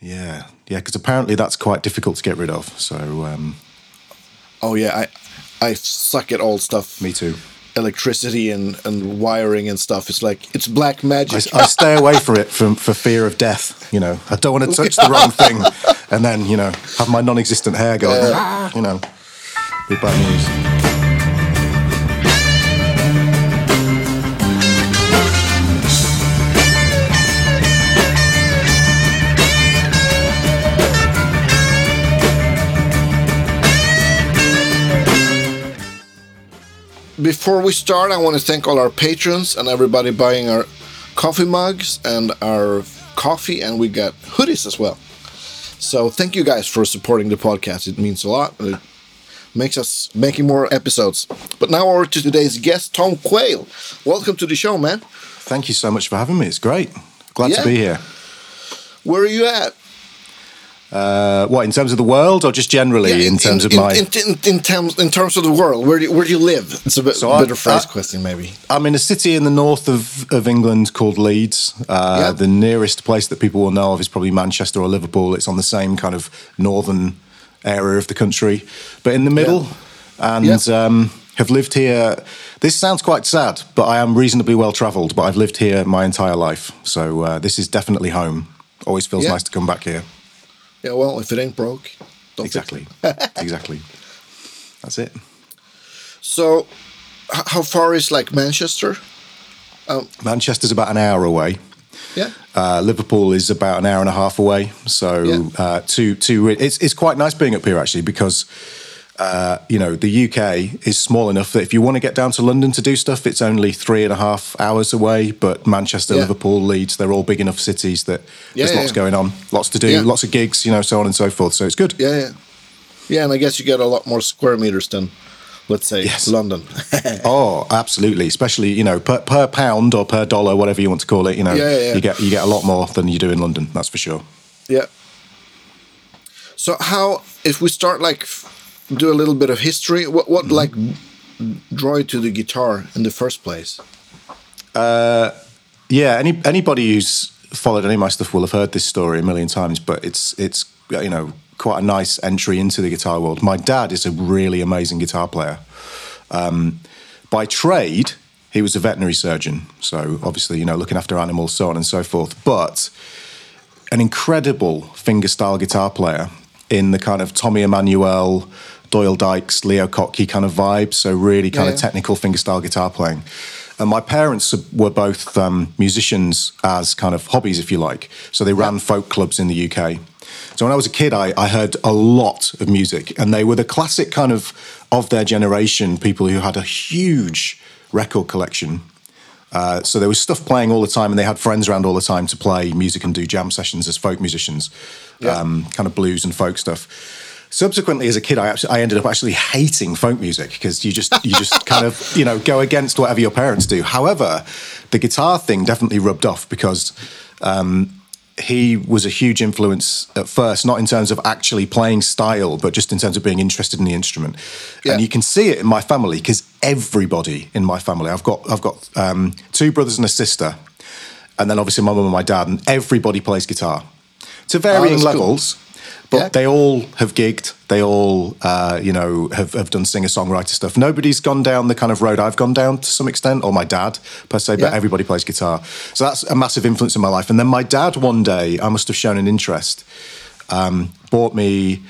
Yeah, yeah, because apparently that's quite difficult to get rid of. So, um, Oh yeah, I I suck at all stuff. me too. Electricity and, and wiring and stuff. It's like it's black magic. I, I stay away from it from, for fear of death. You know, I don't want to touch the wrong thing, and then you know have my non-existent hair go. "Ah," You know, be bad news. Before we start, I want to thank all our patrons and everybody buying our coffee mugs and our coffee, and we got hoodies as well. So thank you guys for supporting the podcast. It means a lot. It makes us making more episodes. But now over to today's guest, Tom Quayle. Welcome to the show, man. Thank you so much for having me. It's great. Glad Yeah. to be here. Where are you at? Uh, what in terms of the world, or just generally Yeah, in, terms of in, my? in, in, in terms in terms of the world, where do you, where do you live? It's a bit So better phrase I- question, maybe. I'm in a city in the north of, of England called Leeds. Uh. The nearest place that people will know of is probably Manchester or Liverpool. It's on the same kind of northern area of the country, but in the middle. And um, have lived here. This sounds quite sad, but I am reasonably well travelled. But I've lived here my entire life, so uh, this is definitely home. Always feels nice to come back here. Yeah, well, if it ain't broke, Exactly. exactly. That's it. So, how far is like Manchester? Manchester's about an hour away. Yeah. Uh, Liverpool is about an hour and a half away. So Yeah. uh, two two it's it's quite nice being up here actually because uh, you know the UK is small enough that if you want to get down to London to do stuff, it's only three and a half hours away. But Manchester, Yeah. Liverpool, Leeds, they're all big enough cities that there's Yeah, lots yeah. going on, lots to do, Yeah. lots of gigs, you know, so on and so forth. So it's good. Yeah, yeah. Yeah, and I guess you get a lot more square meters than, let's say, Yes. London. Oh, absolutely. Especially you know per, per pound or per dollar, whatever you want to call it. You know, Yeah, yeah, yeah. you get you get a lot more than you do in London. That's for sure. yeah. So, how, if we start like, do a little bit of history, what, what like, draw you to the guitar in the first place? Yeah, any anybody who's followed any of my stuff will have heard this story a million times, but it's it's you know quite a nice entry into the guitar world. My dad is a really amazing guitar player. Um, by trade, he was a veterinary surgeon, so obviously you know looking after animals, so on and so forth. But an incredible fingerstyle guitar player in the kind of Tommy Emmanuel, Doyle Dykes, Leo Kottke kind of vibe. So really kind Yeah, of technical fingerstyle guitar playing. And my parents were both um, musicians as kind of hobbies, if you like. So they ran folk clubs in the UK. So when I was a kid, I, I heard a lot of music, and they were the classic kind of of their generation people who had a huge record collection. Uh, so there was stuff playing all the time, and they had friends around all the time to play music and do jam sessions as folk musicians, Yeah. um, kind of blues and folk stuff. Subsequently, as a kid, I actually, I ended up actually hating folk music because you just you just kind of you know go against whatever your parents do. However, the guitar thing definitely rubbed off because um, he was a huge influence at first, not in terms of actually playing style, but just in terms of being interested in the instrument. Yeah. And you can see it in my family because everybody in my family, I've got I've got um, two brothers and a sister, and then obviously my mum and my dad, and everybody plays guitar to varying Oh, that's cool. But Yeah. they all have gigged. They all, uh, you know, have, have done singer-songwriter stuff. Nobody's gone down the kind of road I've gone down to some extent, or my dad per se. But Yeah. everybody plays guitar, so that's a massive influence in my life. And then my dad, one day, I must have shown an interest, um, bought me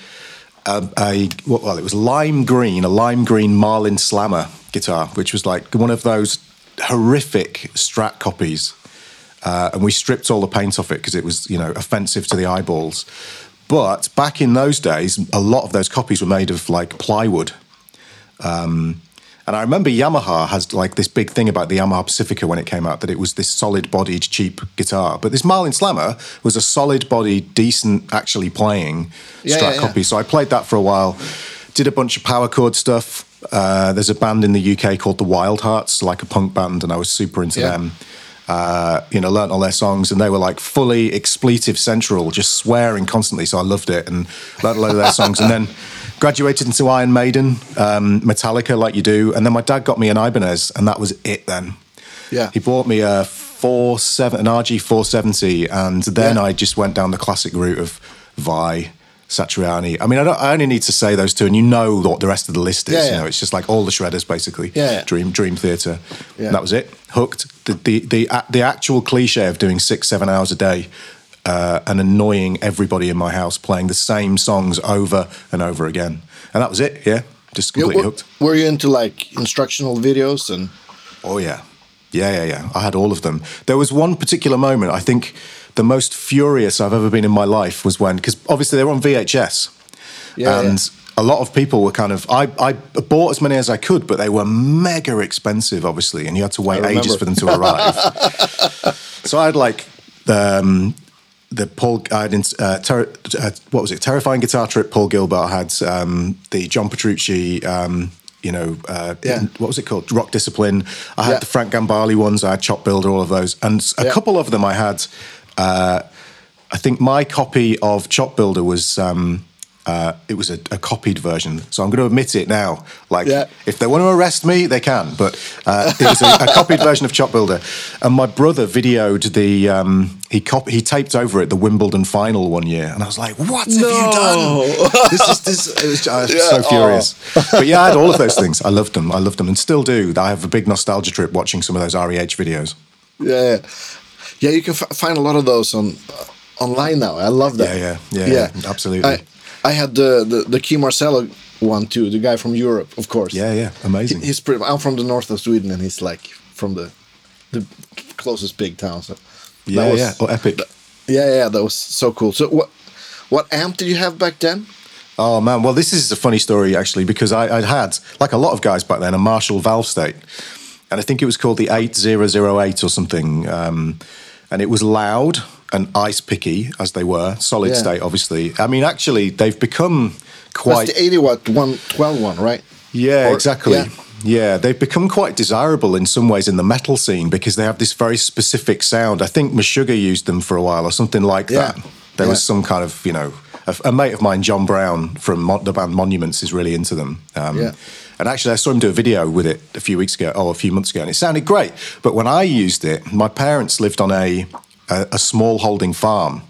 a, a well, it was lime green, a lime green Marlin Slammer guitar, which was like one of those horrific Strat copies. Uh, and we stripped all the paint off it because it was, you know, offensive to the eyeballs. But back in those days, a lot of those copies were made of like plywood. Um, and I remember Yamaha has like this big thing about the Yamaha Pacifica when it came out that it was this solid bodied, cheap guitar. But this Marlin Slammer was a solid bodied, decent, actually playing Yeah, Strat yeah, yeah. copy. So I played that for a while, did a bunch of power chord stuff. Uh, there's a band in the UK called the Wild Hearts, like a punk band, and I was super into them. Uh, you know, learnt all their songs, and they were like fully expletive central, just swearing constantly. So I loved it and learnt a load of their songs. And then graduated into Iron Maiden, um, Metallica, like you do. And then my dad got me an Ibanez, and that was it. Then Yeah. he bought me a four seven, an RG four seventy, and then Yeah. I just went down the classic route of Vai, Satriani. I mean, I, don't, I only need to say those two, and you know what the rest of the list is. Yeah, You know, it's just like all the shredders basically. Yeah, yeah. Dream Dream Theater. Yeah. That was it. Hooked. The the the, the actual cliche of doing six seven hours a day. Uh, and annoying everybody in my house playing the same songs over and over again, and that was it. Yeah, just Yeah, completely hooked. were you into like instructional videos and? Oh yeah, yeah, yeah, yeah. I had all of them. There was one particular moment. I think the most furious I've ever been in my life was when, because obviously they were on VHS, Yeah, and yeah. a lot of people were kind of. I, I bought as many as I could, but they were mega expensive, obviously, and you had to wait ages for them to arrive. so I had like. Um, the Paul, I had, uh, ter- uh, what was it? Terrifying Guitar Trip. Paul Gilbert I had um, the John Petrucci. Um, you know, uh, Yeah. what was it called? Rock Discipline. I had Yeah. the Frank Gambale ones. I had Chop Builder, all of those, and a Yeah. couple of them I had. Uh, I think my copy of Chop Builder was. Um, uh, it was a, a copied version, so I'm going to admit it now. Like, Yeah. if they want to arrest me, they can. But uh, it was a, a copied version of Chop Builder, and my brother videoed the. Um, he cop- he taped over it the Wimbledon final one year, and I was like, "What have you done? this is this." It was, I was Yeah, so oh. furious. But yeah, I had all of those things. I loved them. I loved them, and still do. I have a big nostalgia trip watching some of those REH videos. Yeah, yeah, yeah. You can f- find a lot of those on uh, online now. I love that. Yeah, yeah, yeah, absolutely. I, I had the, the the Kee Marcello one too. The guy from Europe, of course. Yeah, yeah, amazing. He's pretty. I'm from the north of Sweden, and he's like from the the closest big town. So that yeah, was- yeah. Oh, epic. yeah, yeah. That was so cool. So what what amp did you have back then? Oh man, well this is a funny story actually because I, I'd had like a lot of guys back then a Marshall valve state, and I think it was called the eight zero zero eight or something, um, and it was loud and ice picky as they were, solid Yeah. state obviously. I mean actually they've become quite That's the 80 watt one twelve one, right? Yeah, Or- exactly. yeah. Yeah. they've become quite desirable in some ways in the metal scene because they have this very specific sound. I think Meshuggah used them for a while or something like Yeah. that. There was some kind of, you know, a, a mate of mine, John Brown from Mon- the band Monuments, is really into them. Um, Yeah. And actually, I saw him do a video with it a few weeks ago, or a few months ago, and it sounded great. But when I used it, my parents lived on a, a, a small holding farm,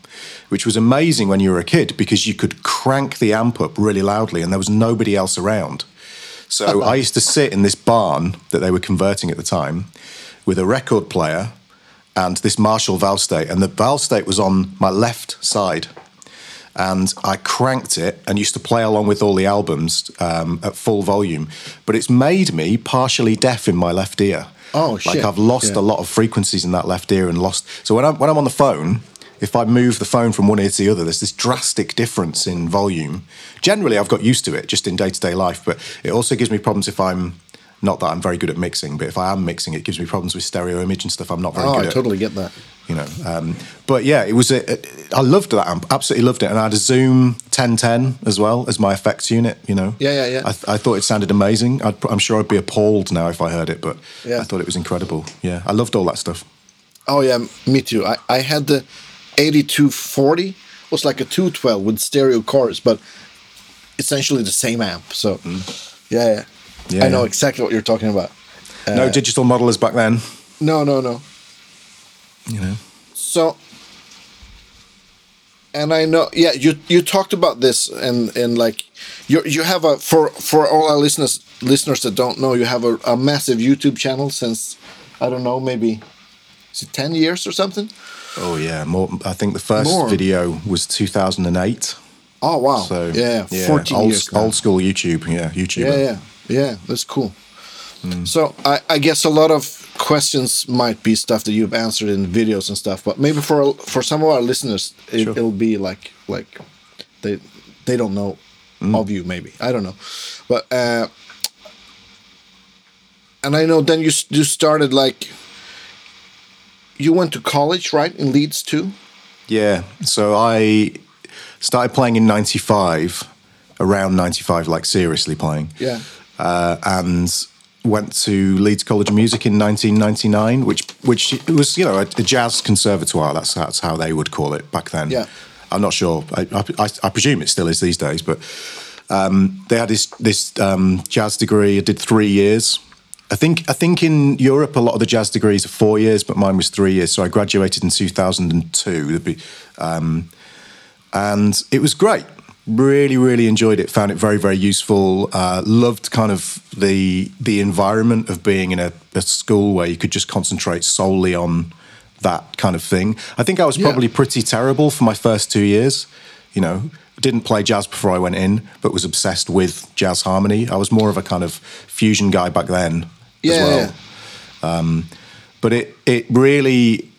which was amazing when you were a kid because you could crank the amp up really loudly and there was nobody else around. So I used to sit in this barn that they were converting at the time with a record player and this Marshall valve state. And the valve state was on my left side and I cranked it and used to play along with all the albums um, at full volume. But it's made me partially deaf in my left ear. Oh, Like shit. Like I've lost Yeah. a lot of frequencies in that left ear and lost. So when I'm when I'm on the phone, if I move the phone from one ear to the other, there's this drastic difference in volume. Generally, I've got used to it just in day to day life, but it also gives me problems if I'm. Not that I'm very good at mixing, but if I am mixing, it gives me problems with stereo image and stuff. I'm not very Oh, good I at totally get that. You know. Um, but yeah, it was. A, I loved that amp. Absolutely loved it. And I had a Zoom 1010 as well as my effects unit. You know. Yeah, yeah, yeah. I, I thought it sounded amazing. I'd, I'm sure I'd be appalled now if I heard it, but Yeah. I thought it was incredible. Yeah, I loved all that stuff. Oh yeah, me too. I, I had the 8240 It was like a 212 with stereo chorus, but essentially the same amp. So yeah, yeah. Yeah, I know exactly what you're talking about. no digital modelers back then. No, no, no. You know. So and I know yeah, you you talked about this and and like you you have a for for all our listeners listeners that don't know, you have a, a massive YouTube channel since I don't know, maybe is it 10 years or something? Oh yeah, more. I think the first More. video was 2008. Oh wow. So yeah, 14 old, years. now. old school YouTube. Yeah, YouTuber. Yeah, yeah, yeah. That's cool. So I, I guess a lot of questions might be stuff that you've answered in videos and stuff, but maybe for for some of our listeners, it, Sure. it'll be like like they they don't know of you. Maybe I don't know, but uh, and I know then you you started like you went to college, right, in Leeds too. Yeah. So I started playing in '95, around '95, like seriously playing. Yeah. uh, and went to Leeds College of Music in 1999, which which was you know a, a jazz conservatoire. That's that's how they would call it back then. Yeah. I'm not sure. I, I, I presume it still is these days, but um, they had this this um, jazz degree. I did three years, I think I think in Europe a lot of the jazz degrees are four years, but mine was three years. So I graduated in 2002, um, and it was great. Really, really enjoyed it. Found it very, very useful. Uh, loved kind of the the environment of being in a, a, school where you could just concentrate solely on that kind of thing. I think I was probably yeah. pretty terrible for my first two years. You know, didn't play jazz before I went in, but was obsessed with jazz harmony. I was more of a kind of fusion guy back then yeah, as well. Yeah. Um, but it it really,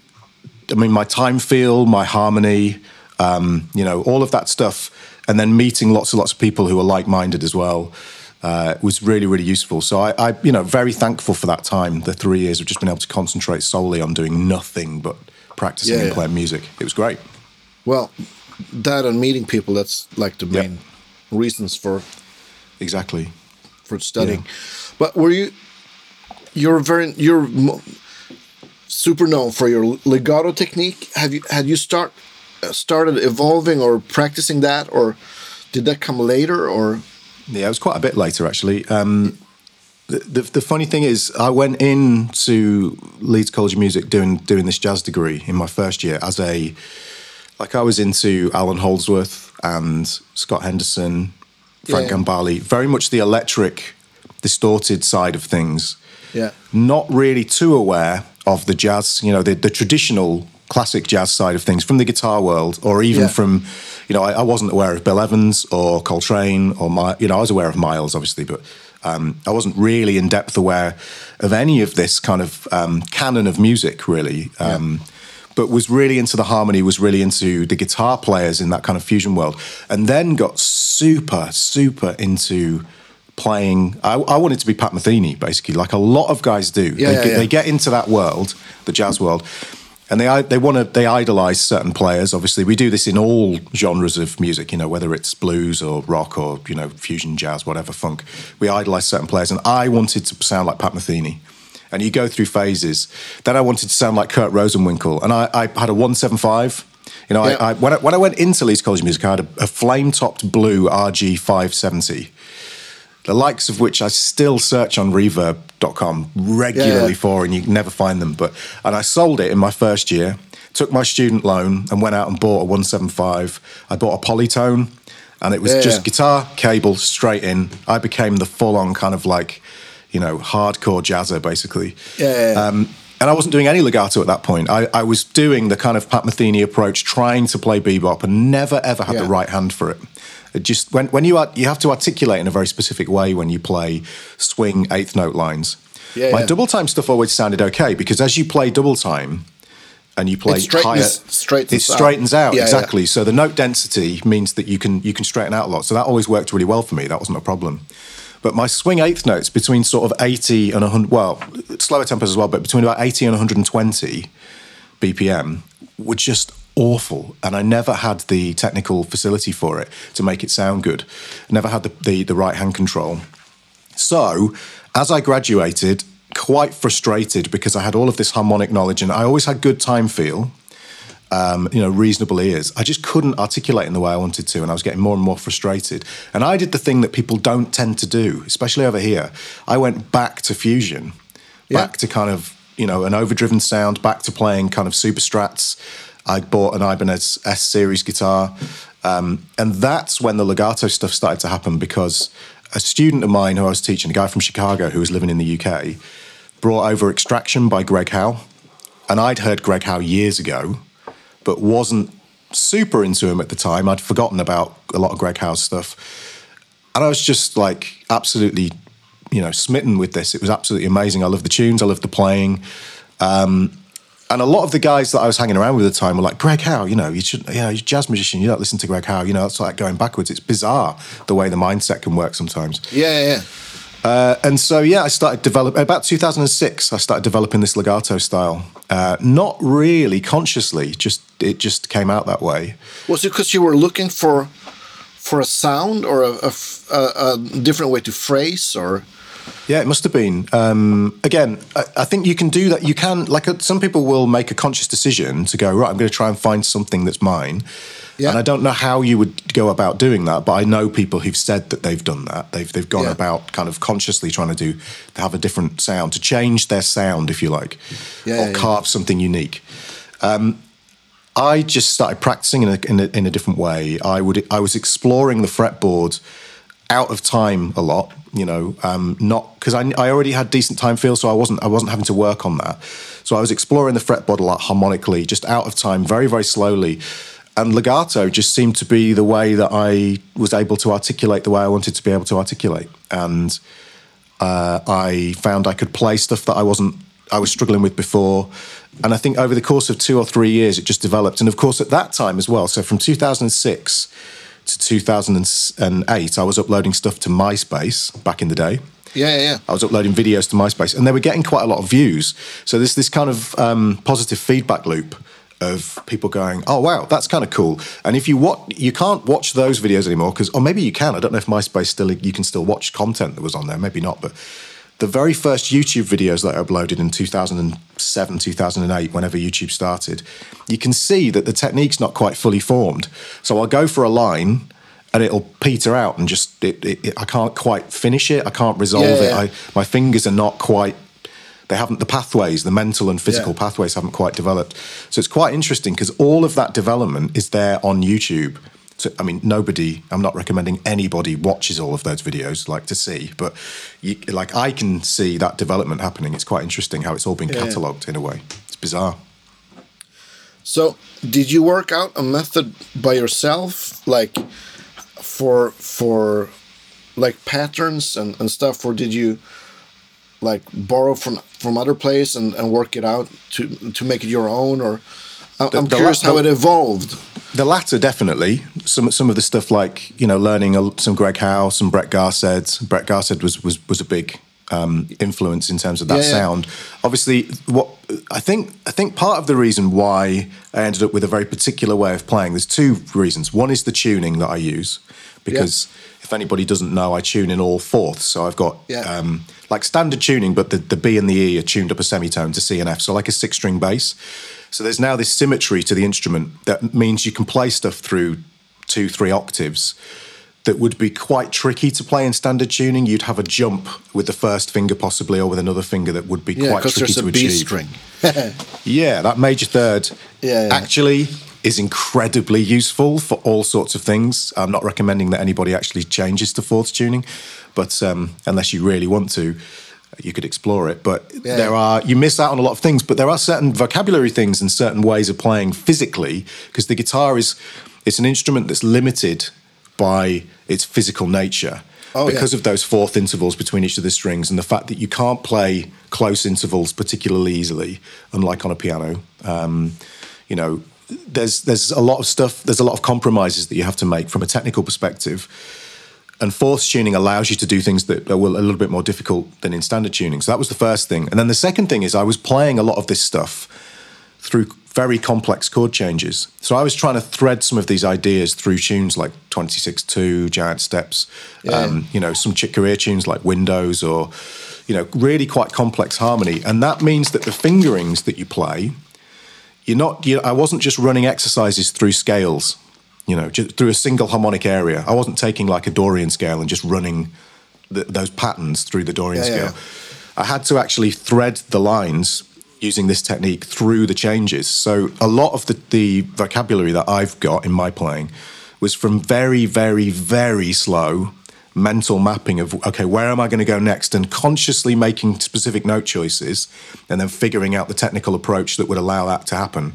I mean, my time feel, my harmony, um, you know, all of that stuff, and then meeting lots and lots of people who are like minded as well. Uh, was really really useful. So I, I, you know, very thankful for that time. The three years of just being able to concentrate solely on doing nothing but practicing yeah, and playing music. It was great. Well, that and meeting people that's like the main yep. reasons for exactly for studying. Yeah. But were you you're very you're super known for your legato technique. Have you had you start started evolving or practicing that, or did that come later? Or yeah, it was quite a bit later actually. Um, the, the, the funny thing is, I went into Leeds College of Music doing doing this jazz degree in my first year as a like I was into Allan Holdsworth and Scott Henderson, Frank yeah. Gambale, very much the electric, distorted side of things. Yeah. Not really too aware of the jazz, you know, the, the traditional classic jazz side of things from the guitar world, or even yeah. from, you know, I, I, wasn't aware of Bill Evans or Coltrane or my, you know, I was aware of Miles, obviously, but um, I wasn't really in depth aware of any of this kind of um, canon of music, really. Um, yeah. But was really into the harmony, was really into the guitar players in that kind of fusion world, and then got super, super into playing. I, I, wanted to be Pat Metheny, basically, like a lot of guys do. Yeah, they, yeah, yeah. they get into that world, the jazz world, and they they want to they idolize certain players. Obviously, we do this in all genres of music. You know, whether it's blues or rock or you know fusion jazz, whatever funk. We idolize certain players, and I wanted to sound like Pat Metheny. And you go through phases. Then I wanted to sound like Kurt Rosenwinkel, and I, I had a one seven five. You know, I, I, when I, when I went into Leeds College of Music, I had a, a flame topped blue RG five seventy the likes of which I still search on reverb.com regularly yeah. for, and you never find them. But and I sold it in my first year, took my student loan, and went out and bought a 175. I bought a Polytone, and it was yeah. just guitar, cable, straight in. I became the full on kind of like, you know, hardcore jazzer basically. Yeah. Um, and I wasn't doing any legato at that point. I, I, was doing the kind of Pat Metheny approach, trying to play bebop, and never ever had yeah. the right hand for it. It just when when you are, you have to articulate in a very specific way when you play swing eighth note lines. Yeah, My yeah. double time stuff always sounded okay because as you play double time and you play it higher, straightens it straightens out, out yeah, exactly. So the note density means that you can you can straighten out a lot. So that always worked really well for me. That wasn't a problem. But my swing eighth notes between sort of 80 and 100, well, slower tempos as well, but between about 80 and 120 BPM were just awful, and I never had the technical facility for it to make it sound good. I never had the, the, the right hand control. So, as I graduated, quite frustrated because I had all of this harmonic knowledge and I always had good time feel, um, you know, reasonable ears. I just couldn't articulate in the way I wanted to, and I was getting more and more frustrated. And I did the thing that people don't tend to do, especially over here. I went back to fusion, yeah. back to kind of you know an overdriven sound, back to playing kind of super strats I bought an Ibanez S series guitar. Um, and that's when the legato stuff started to happen because a student of mine who I was teaching, a guy from Chicago who was living in the UK, brought over Extraction by Greg Howe. And I'd heard Greg Howe years ago, but wasn't super into him at the time. I'd forgotten about a lot of Greg Howe's stuff. And I was just like absolutely, you know, smitten with this. It was absolutely amazing. I love the tunes, I love the playing. Um, and a lot of the guys that I was hanging around with at the time were like, Greg Howe, you know, you should, you know, you're a jazz musician, you don't listen to Greg Howe, you know, it's like going backwards. It's bizarre the way the mindset can work sometimes. Yeah, yeah. Uh, and so, yeah, I started developing, about 2006, I started developing this legato style. Uh, not really consciously, just, it just came out that way. Was it because you were looking for, for a sound or a, a, a, different way to phrase or? Yeah, it must have been. Um, again, I, I, think you can do that. You can, like, uh, some people will make a conscious decision to go, right, I'm going to try and find something that's mine. Yeah. And I don't know how you would go about doing that, but I know people who've said that they've done that. They've they've gone yeah. about kind of consciously trying to do to have a different sound, to change their sound, if you like, yeah, or carve something unique. Um, I just started practicing in a, in a, in a different way. I would I was exploring the fretboard out of time a lot. You know, um, not because I, I already had decent time feel, so I wasn't I wasn't having to work on that. So I was exploring the fretboard a lot harmonically, just out of time, very very slowly. And legato just seemed to be the way that I was able to articulate the way I wanted to be able to articulate. And uh, I found I could play stuff that I wasn't I was struggling with before. And I think over the course of two or three years, it just developed. And of course, at that time as well, so from 2006 to 2008, I was uploading stuff to MySpace back in the day. Yeah, yeah, I was uploading videos to MySpace, and they were getting quite a lot of views. So there's this kind of um, positive feedback loop of people going, "Oh wow, that's kind of cool." And if you watch, you can't watch those videos anymore because, or maybe you can. I don't know if MySpace still you can still watch content that was on there. Maybe not, but the very first YouTube videos that I uploaded in 2007, 2008, whenever YouTube started, you can see that the technique's not quite fully formed. So I'll go for a line and it'll peter out and just, it, it, it, I can't quite finish it. I can't resolve yeah, yeah. it. I, my fingers are not quite, they haven't, the pathways, the mental and physical yeah. pathways haven't quite developed. So it's quite interesting because all of that development is there on YouTube so, I mean, nobody, I'm not recommending anybody watches all of those videos, like to see, but you, like I can see that development happening. It's quite interesting how it's all been yeah. catalogued in a way. It's bizarre. So, did you work out a method by yourself, like for for like patterns and, and stuff, or did you like borrow from from other place and, and work it out to to make it your own, or I'm the, curious the, how it evolved. The latter, definitely. Some some of the stuff like you know learning some Greg Howe, some Brett Garsed. Brett Garsed was was was a big um, influence in terms of that yeah, sound. Yeah. Obviously, what I think I think part of the reason why I ended up with a very particular way of playing. There's two reasons. One is the tuning that I use because yeah. if anybody doesn't know, I tune in all fourths. So I've got um, like standard tuning, but the, the B and the E are tuned up a semitone to C and F. So like a six string bass. So there's now this symmetry to the instrument that means you can play stuff through two, three octaves that would be quite tricky to play in standard tuning. You'd have a jump with the first finger, possibly, or with another finger that would be yeah, quite tricky to achieve. string. yeah, that major third yeah, yeah. actually is incredibly useful for all sorts of things. I'm not recommending that anybody actually changes to fourth tuning, but um, unless you really want to you could explore it. But yeah. there are you miss out on a lot of things. But there are certain vocabulary things and certain ways of playing physically because the guitar is it's an instrument that's limited by its physical nature. Oh, because yeah. of those fourth intervals between each of the strings and the fact that you can't play close intervals particularly easily, unlike on a piano. Um, you know, there's there's a lot of stuff. There's a lot of compromises that you have to make from a technical perspective and fourth tuning allows you to do things that are a little bit more difficult than in standard tuning. So that was the first thing. And then the second thing is I was playing a lot of this stuff through very complex chord changes. So I was trying to thread some of these ideas through tunes like 26-2, Giant Steps, yeah. um, you know, some Chick Corea tunes like Windows or, you know, really quite complex harmony. And that means that the fingerings that you play, you're not, you I wasn't just running exercises through scales you know, just through a single harmonic area. I wasn't taking like a Dorian scale and just running the, those patterns through the Dorian yeah, scale. Yeah. I had to actually thread the lines using this technique through the changes. So a lot of the, the vocabulary that I've got in my playing was from very, very, very slow mental mapping of okay where am i going to go next and consciously making specific note choices and then figuring out the technical approach that would allow that to happen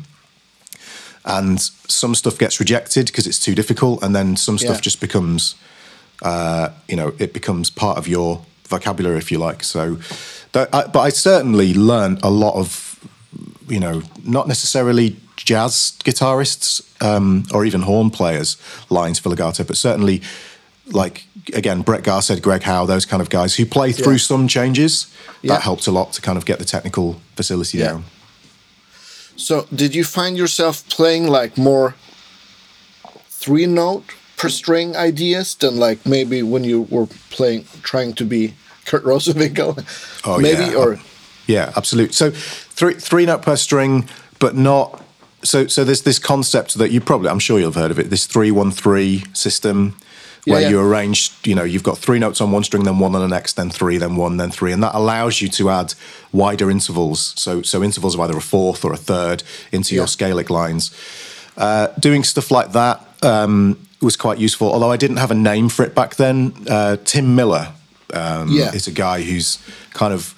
and some stuff gets rejected because it's too difficult, and then some stuff yeah. just becomes, uh, you know, it becomes part of your vocabulary, if you like. So, I, but I certainly learned a lot of, you know, not necessarily jazz guitarists um, or even horn players lines for legato, but certainly like again Brett Garsed, Greg Howe, those kind of guys who play through yeah. some changes. Yeah. That helped a lot to kind of get the technical facility yeah. down. So, did you find yourself playing like more three note per string ideas than like maybe when you were playing trying to be Kurt Rosenwinkel, Oh, maybe yeah. or Yeah, absolutely. So three three note per string, but not so so there's this concept that you probably I'm sure you've heard of it, this three one three system where Yeah, yeah. you arrange, you know, you've got three notes on one string, then one on the next, then three, then one, then three, and that allows you to add wider intervals. So so intervals of either a fourth or a third into your Yeah. scalic lines. Uh, doing stuff like that um, was quite useful. Although I didn't have a name for it back then. Uh, Tim Miller um, is a guy who's kind of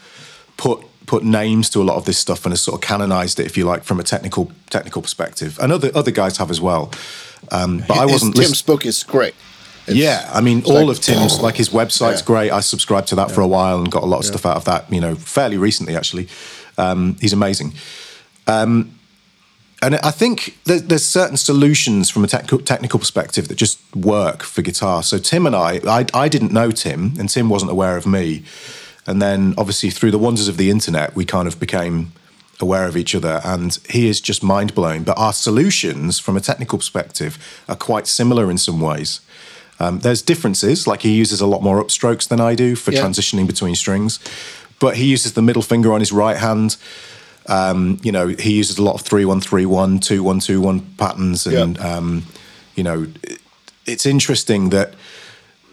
put put names to a lot of this stuff and has sort of canonized it, if you like, from a technical technical perspective. And other other guys have as well. Um, but I wasn't. Tim's listen- book is great. It's- yeah, I mean, all like- of Tim's, like his website's Yeah. great. I subscribed to that for a while and got a lot of stuff out of that, you know, fairly recently, actually. Um, he's amazing. Um, and I think there, there's certain solutions from a technical, technical perspective that just work for guitar. So Tim and I, I, I didn't know Tim, and Tim wasn't aware of me. And then, obviously, through the wonders of the internet, we kind of became aware of each other. And he is just mind blowing. But our solutions, from a technical perspective, are quite similar in some ways. Um, there's differences, like he uses a lot more upstrokes than I do for Yeah. transitioning between strings, but he uses the middle finger on his right hand. Um, you know, he uses a lot of three one three one, two one two one patterns, and Yeah. um, you know, it- it's interesting that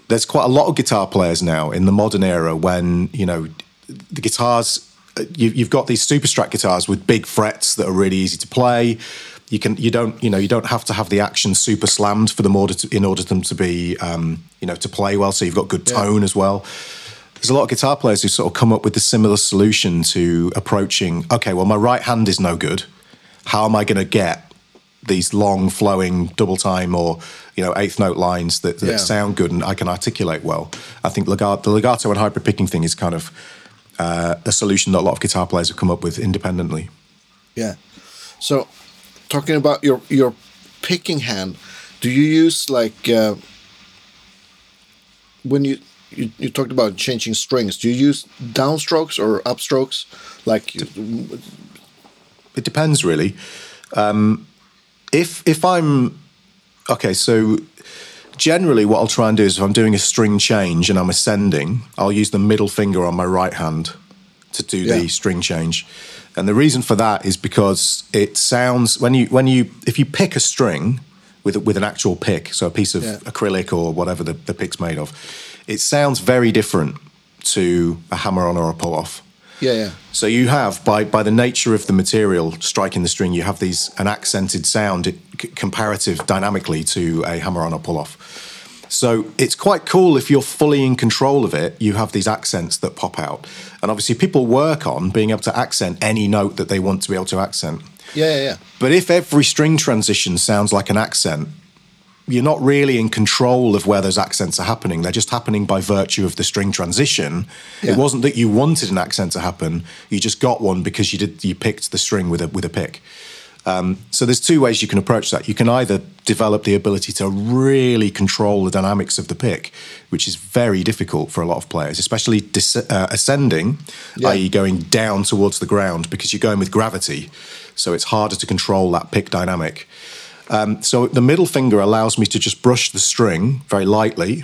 there's quite a lot of guitar players now in the modern era when you know the guitars you, you've got these super strat guitars with big frets that are really easy to play you can you don't you know you don't have to have the action super slammed for them order to, in order for them to be um, you know to play well so you've got good Yeah. tone as well there's a lot of guitar players who sort of come up with a similar solution to approaching okay well my right hand is no good how am i going to get these long flowing double time or you know eighth note lines that, that Yeah. sound good and I can articulate well. I think legato, the legato and hybrid picking thing is kind of uh, a solution that a lot of guitar players have come up with independently. Yeah. So, talking about your your picking hand, do you use like uh, when you, you you talked about changing strings? Do you use downstrokes or upstrokes? Like, It depends really. Um, if if I'm okay, so generally what I'll try and do is if I'm doing a string change and I'm ascending, I'll use the middle finger on my right hand to do Yeah. the string change. And the reason for that is because it sounds when you when you if you pick a string with with an actual pick, so a piece of Yeah. acrylic or whatever the, the pick's made of, it sounds very different to a hammer on or a pull off. yeah, yeah, So you have, by by the nature of the material striking the string, you have these an accented sound c- comparative dynamically to a hammer-on or pull-off. So it's quite cool if you're fully in control of it. You have these accents that pop out, and obviously people work on being able to accent any note that they want to be able to accent. yeah, yeah, yeah. But if every string transition sounds like an accent, you're not really in control of where those accents are happening. They're just happening by virtue of the string transition. Yeah. It wasn't that you wanted an accent to happen; you just got one because you did you picked the string with a with a pick. Um, so there's two ways you can approach that. You can either develop the ability to really control the dynamics of the pick, which is very difficult for a lot of players, especially dis- uh, ascending, Yeah. i.e., going down towards the ground because you're going with gravity. So it's harder to control that pick dynamic. Um, so the middle finger allows me to just brush the string very lightly,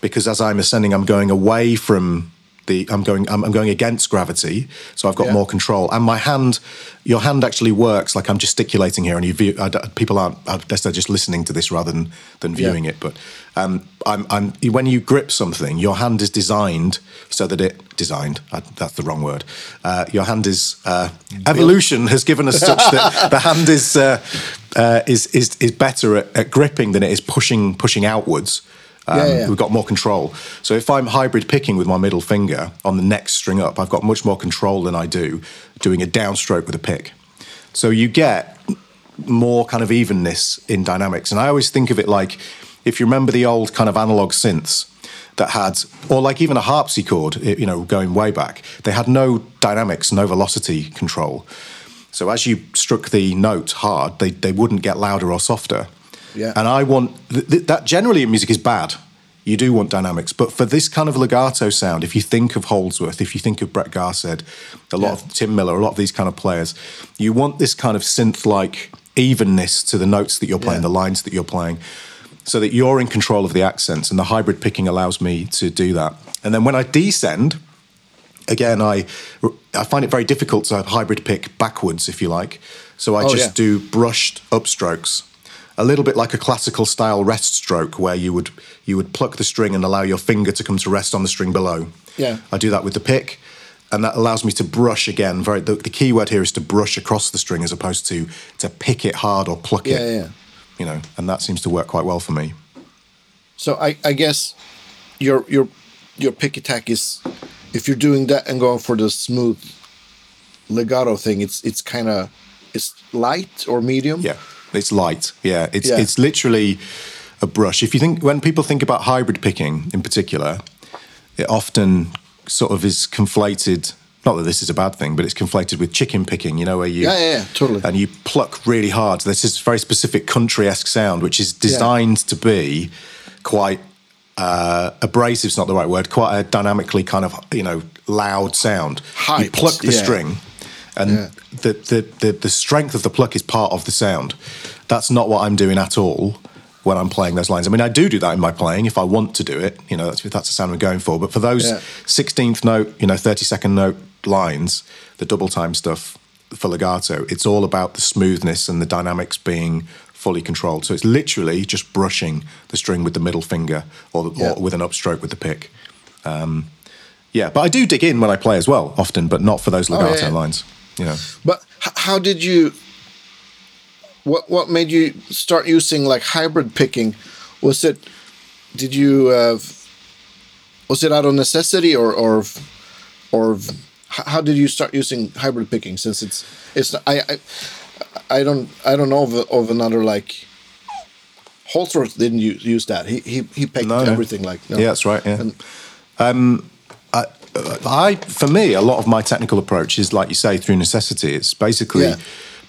because as I'm ascending, I'm going away from the. I'm going. I'm, I'm going against gravity, so I've got Yeah. more control. And my hand, your hand actually works like I'm gesticulating here, and you view. I people aren't. I guess they're just listening to this rather than than viewing it. But um, I'm, I'm. When you grip something, your hand is designed so that it designed. I, that's the wrong word. Uh, your hand is. Uh, evolution has given us such that the hand is. Uh, uh, is is is better at, at gripping than it is pushing pushing outwards. Um, Yeah, yeah. We've got more control. So if I'm hybrid picking with my middle finger on the next string up, I've got much more control than I do doing a downstroke with a pick. So you get more kind of evenness in dynamics. And I always think of it like if you remember the old kind of analog synths that had, or like even a harpsichord, you know, going way back, they had no dynamics, no velocity control. So as you struck the note hard, they, they wouldn't get louder or softer. Yeah. And I want th- th- that generally in music is bad. You do want dynamics, but for this kind of legato sound, if you think of Holdsworth, if you think of Brett Garsed, a lot Yeah. of Tim Miller, a lot of these kind of players, you want this kind of synth-like evenness to the notes that you're playing, Yeah. the lines that you're playing. so that you're in control of the accents, and the hybrid picking allows me to do that. And then when I descend, again, I I find it very difficult to hybrid pick backwards, if you like. So I Oh, just yeah. do brushed upstrokes, a little bit like a classical style rest stroke, where you would you would pluck the string and allow your finger to come to rest on the string below. Yeah. I do that with the pick, and that allows me to brush again. Very the, the key word here is to brush across the string as opposed to to pick it hard or pluck Yeah, it. yeah, yeah. You know, and that seems to work quite well for me. So I, I guess your your your pick attack is if you're doing that and going for the smooth legato thing, it's it's kind of it's light or medium. Yeah, it's light. Yeah, it's Yeah. it's literally a brush. If you think when people think about hybrid picking in particular, it often sort of is conflated. Not that this is a bad thing, but it's conflated with chicken picking. You know, where you Yeah, yeah, yeah, totally. and you pluck really hard. This is very specific country-esque sound, which is designed to be quite uh, abrasive. Is not the right word. Quite a dynamically kind of you know loud sound. you pluck the yeah. string, and Yeah. the, the, the, the strength of the pluck is part of the sound. That's not what I'm doing at all when I'm playing those lines. I mean, I do do that in my playing if I want to do it. You know, that's if that's the sound we're going for. But for those Yeah. 16th note, you know, 30 second note lines, the double time stuff for legato, it's all about the smoothness and the dynamics being fully controlled. So it's literally just brushing the string with the middle finger or, Yeah. or with an upstroke with the pick. Um, yeah, but I do dig in when I play as well, often, but not for those legato Oh, yeah, yeah. lines. Know. But h- how did you? What what made you start using like hybrid picking? Was it? Did you? Uh, was it out of necessity or or or how did you start using hybrid picking? Since it's it's I I, I don't I don't know of, of another like. Holdsworth didn't use, use that. He he he picked No, everything like. no. Yeah, that's right. Yeah. And- I, for me, a lot of my technical approach is, like you say, through necessity. It's basically Yeah.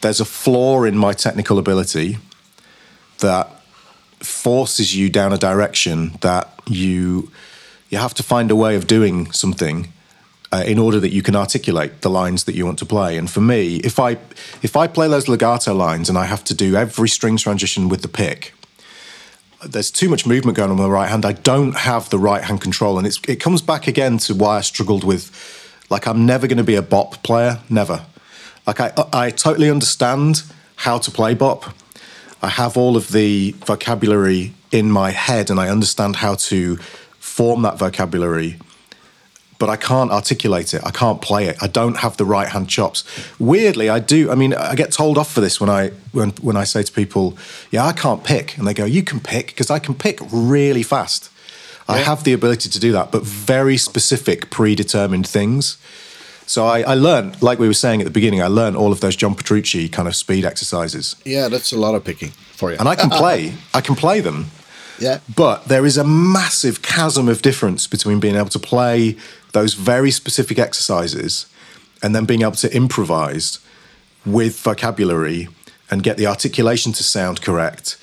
there's a flaw in my technical ability that forces you down a direction that you you have to find a way of doing something uh, in order that you can articulate the lines that you want to play. And for me, if I if I play those legato lines and I have to do every string transition with the pick, there's too much movement going on with the right hand. I don't have the right hand control, and it's it comes back again to why I struggled with, like I'm never going to be a bop player, never. Like I I totally understand how to play bop. I have all of the vocabulary in my head, and I understand how to form that vocabulary. But I can't articulate it. I can't play it. I don't have the right hand chops. Weirdly, I do. I mean, I get told off for this when I when when I say to people, "Yeah, I can't pick," and they go, "You can pick," because I can pick really fast. I have the ability to do that, but very specific, predetermined things. So I, I learned, like we were saying at the beginning, I learned all of those John Petrucci kind of speed exercises, yeah, that's a lot of picking for you. and I can play. I can play them. Yeah. But there is a massive chasm of difference between being able to play those very specific exercises and then being able to improvise with vocabulary and get the articulation to sound correct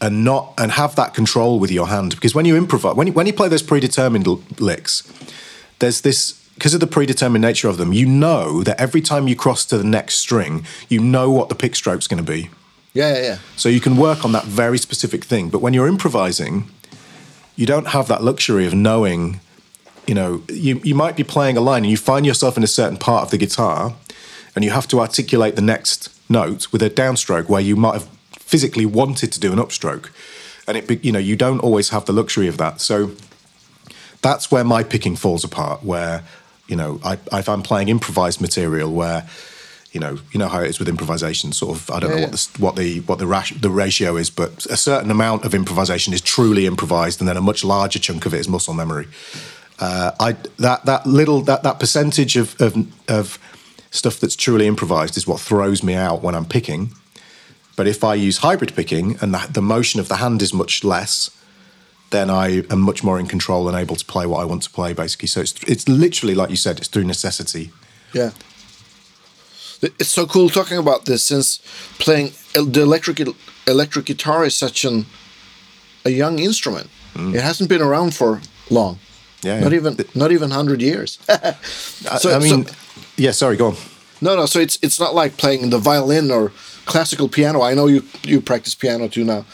and not and have that control with your hand because when you improvise when you, when you play those predetermined licks there's this because of the predetermined nature of them you know that every time you cross to the next string you know what the pick stroke's going to be Yeah, yeah, yeah. so you can work on that very specific thing. But when you're improvising, you don't have that luxury of knowing, you know, you, you might be playing a line and you find yourself in a certain part of the guitar and you have to articulate the next note with a downstroke where you might have physically wanted to do an upstroke. And it, you know, you don't always have the luxury of that. So that's where my picking falls apart. Where, you know, I, if I'm playing improvised material, where, you know, you know how it is with improvisation. Sort of, I don't Yeah, know yeah. what the what the what the, the ratio is, but a certain amount of improvisation is truly improvised, and then a much larger chunk of it is muscle memory. Uh, I that that little that that percentage of of, of stuff that's truly improvised is what throws me out when I'm picking. But if I use hybrid picking and the, the motion of the hand is much less, then I am much more in control and able to play what I want to play, basically. So it's it's literally like you said, it's through necessity. Yeah. It's so cool talking about this since playing the electric electric guitar is such an a young instrument. It hasn't been around for long. Mm. Yeah, Not yeah. even not even 100 years. I- So- I mean, so- yeah. Sorry, go on. no, no, so it's it's not like playing the violin or classical piano. I know you you practice piano too now.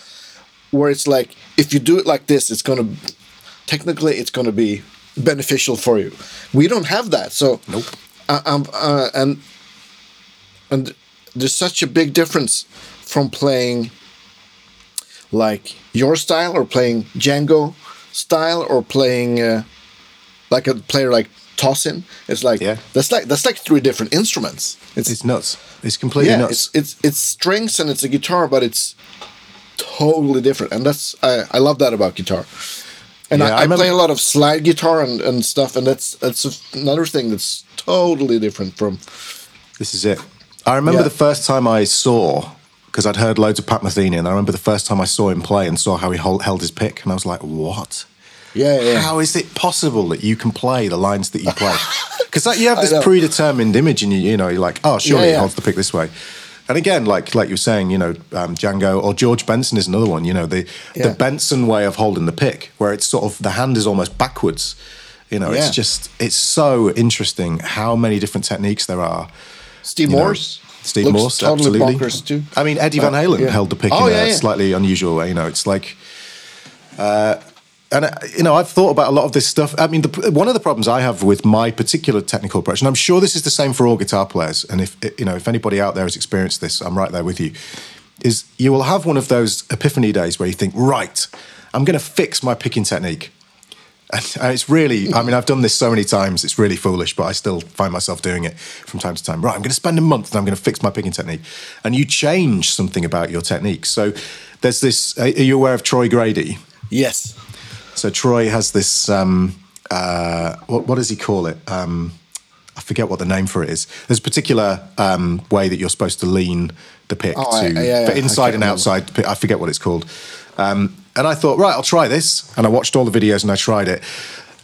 Where it's like if you do it like this, it's gonna technically it's gonna be beneficial for you. We don't have that, so Nope. Uh, um, uh, and and there's such a big difference from playing like your style or playing Django style or playing uh, like a player like Tosin. It's like Yeah. that's like that's like three different instruments. It's It's nuts. It's completely yeah, nuts. it's it's it's strings and it's a guitar, but it's totally different, and that's I, I love that about guitar. And Yeah, I, I I, play a lot of slide guitar and, and stuff, and that's that's another thing that's totally different from. This is it. I remember Yeah. the first time I saw, because I'd heard loads of Pat Metheny, and I remember the first time I saw him play and saw how he hold, held his pick, and I was like, what? Yeah, yeah. How is it possible that you can play the lines that you play? Because you have this predetermined image, and you, you know, you're like, oh, surely Yeah, he holds the pick this way. And again, like like you were saying, you know, um, Django or George Benson is another one. You know, the Yeah. the Benson way of holding the pick, where it's sort of the hand is almost backwards. You know, Yeah. it's just it's so interesting how many different techniques there are. Steve you know. Morse. Steve looks Morse, totally absolutely. bonkers too. I mean, Eddie Van Uh, Halen yeah. held the pick Oh, in yeah, a yeah. slightly unusual way. You know, it's like, uh, and uh, you know, I've thought about a lot of this stuff. I mean, the, one of the problems I have with my particular technical approach, and I'm sure this is the same for all guitar players. And if you know, if anybody out there has experienced this, I'm right there with you. Is you will have one of those epiphany days where you think, right, I'm going to fix my picking technique. And and it's really, I mean, I've done this so many times, it's really foolish, but I still find myself doing it from time to time. Right, I'm going to spend a month and I'm going to fix my picking technique. And you change something about your technique. So there's this, are you aware of Troy Grady? Yes. So Troy has this, um, uh, what, what does he call it? Um, I forget what the name for it is. There's a particular um, way that you're supposed to lean the pick Oh, to, I- yeah, yeah, inside and outside. pick. I forget what it's called. Um, and I thought, right, I'll try this. And I watched all the videos and I tried it.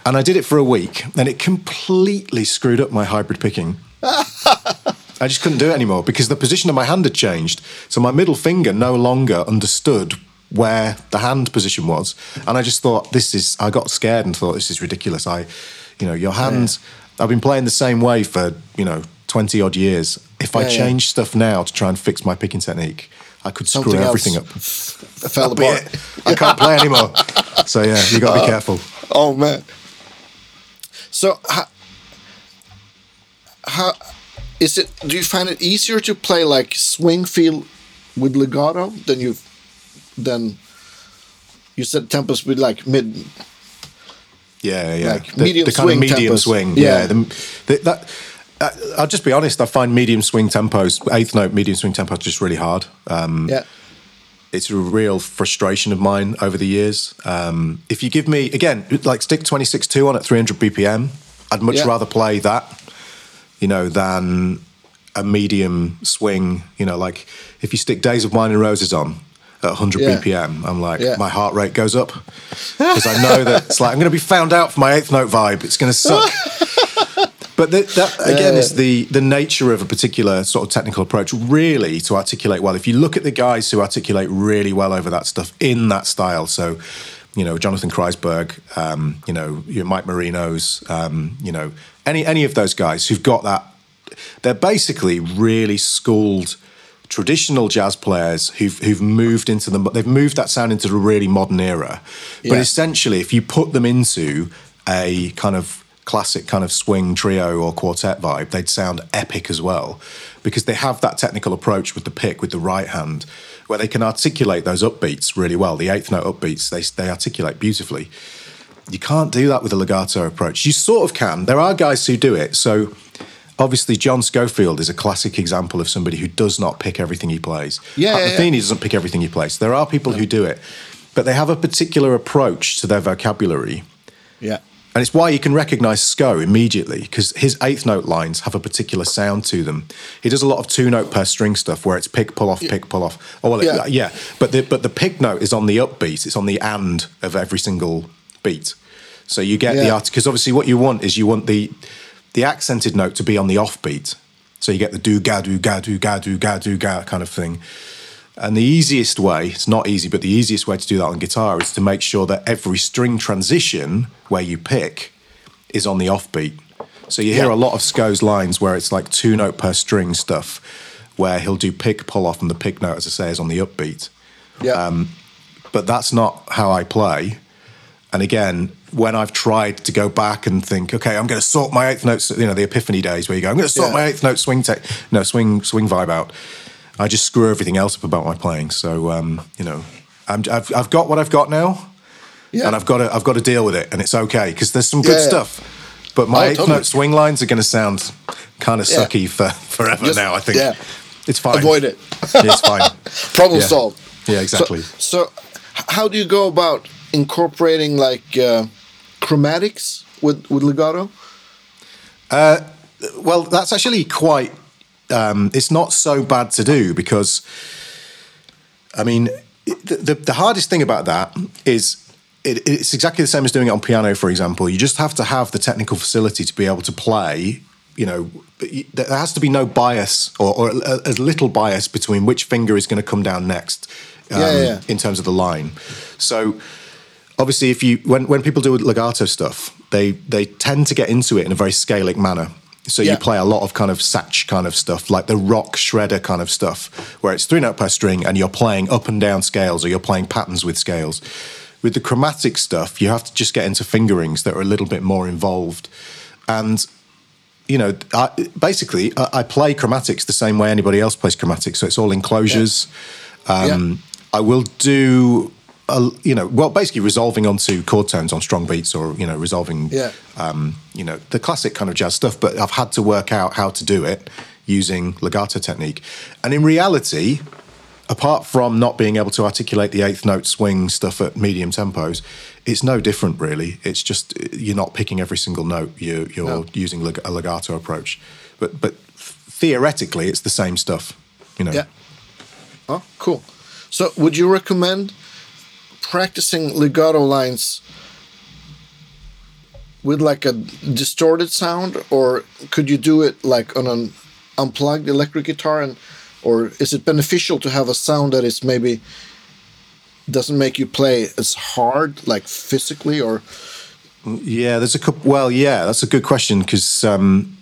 And I did it for a week, and it completely screwed up my hybrid picking. I just couldn't do it anymore because the position of my hand had changed. So my middle finger no longer understood where the hand position was. And I just thought, this is, I got scared and thought, this is ridiculous. I, you know, your hands, I've been playing the same way for, you know, 20 odd years. If I Yeah, yeah. change stuff now to try and fix my picking technique, I could screw Something else everything up. Fell apart. I can't play anymore. So yeah, you got to be careful. Oh man. So how, how is it? Do you find it easier to play like swing feel with legato than you than you said tempos with like mid? Yeah, yeah. Like the, medium the kind of swing medium tempos. swing. Yeah. Yeah. the, the, that, uh, I'll just be honest. I find medium swing tempos, eighth note medium swing tempos, just really hard. Um, Yeah. It's a real frustration of mine over the years. Um, if you give me again, like stick twenty six two on at three hundred BPM, I'd much Yeah. rather play that, you know, than a medium swing. You know, like if you stick Days of Wine and Roses on at 100 Yeah. BPM, I'm like, Yeah. my heart rate goes up because I know that it's like I'm going to be found out for my eighth note vibe. It's going to suck. But the, that again Yeah. is the the nature of a particular sort of technical approach, really to articulate well. If you look at the guys who articulate really well over that stuff in that style, so you know Jonathan Kreisberg, um, you know Mike Moreno, um, you know any any of those guys who've got that, they're basically really schooled traditional jazz players who've who've moved into the they've moved that sound into the really modern era. But essentially, if you put them into a kind of classic kind of swing trio or quartet vibe, they'd sound epic as well because they have that technical approach with the pick with the right hand where they can articulate those upbeats really well. The eighth note upbeats they they articulate beautifully. You can't do that with a legato approach. You sort of can. There are guys who do it. So obviously John Scofield is a classic example of somebody who does not pick everything he plays. Yeah, Pat yeah, yeah. Metheny doesn't pick everything he plays. There are people who do it, but they have a particular approach to their vocabulary. Yeah. And it's why you can recognize Sco immediately because his eighth note lines have a particular sound to them. He does a lot of two note per string stuff where it's pick, pull off, pick, pull off. Oh, well, Yeah. yeah. yeah. But the, but the pick note is on the upbeat, it's on the and of every single beat. So you get the art because obviously what you want is you want the the accented note to be on the offbeat. So you get the do ga do ga do ga do ga do ga kind of thing. And the easiest way, it's not easy, but the easiest way to do that on guitar is to make sure that every string transition where you pick is on the offbeat. So you hear Yeah. a lot of Sco's lines where it's like two note per string stuff, where he'll do pick, pull off, and the pick note, as I say, is on the upbeat. Yeah. Um, but that's not how I play. And again, when I've tried to go back and think, okay, I'm going to sort my eighth notes, you know, the epiphany days where you go, I'm going to sort Yeah. my eighth note swing, te- no swing, swing vibe out. I just screw everything else up about my playing. So um, you know, I'm, I've I've got what I've got now, Yeah. and I've got to I've got to deal with it, and it's okay because there's some good Yeah, stuff. But my Oh, eighth totally. note swing lines are going to sound kind of sucky for forever Just- now. I think. yeah. It's fine. Avoid it. it's fine. Problem solved. Yeah, exactly. So, so how do you go about incorporating like uh, chromatics with with legato? Well, that's actually quite. Um, it's not so bad to do because, I mean, the, the, the hardest thing about that is it, it's exactly the same as doing it on piano, for example. You just have to have the technical facility to be able to play. You know, there has to be no bias or, or a, a little bias between which finger is going to come down next. um, Yeah, yeah, yeah. In terms of the line, so obviously if you when, when people do legato stuff they they tend to get into it in a very scalic manner so Yeah. you play a lot of kind of satch kind of stuff like the rock shredder kind of stuff where it's three note per string and you're playing up and down scales or you're playing patterns with scales with the chromatic stuff you have to just get into fingerings that are a little bit more involved and you know, I, basically, I, I play chromatics the same way anybody else plays chromatics. So it's all enclosures. Um, I will do, you know, well, basically resolving onto chord tones on strong beats, or you know, resolving, Yeah. um, you know, the classic kind of jazz stuff. But I've had to work out how to do it using legato technique, and in reality, apart from not being able to articulate the eighth note swing stuff at medium tempos, it's no different really. It's just you're not picking every single note. You're, you're No. using leg- a legato approach, but but theoretically, it's the same stuff. You know. Yeah. Oh, cool. So, would you recommend practicing legato lines with like a distorted sound, or could you do it like on an unplugged electric guitar, and or is it beneficial to have a sound that is maybe doesn't make you play as hard, like physically, or Yeah, there's a couple. Well, yeah, that's a good question because um,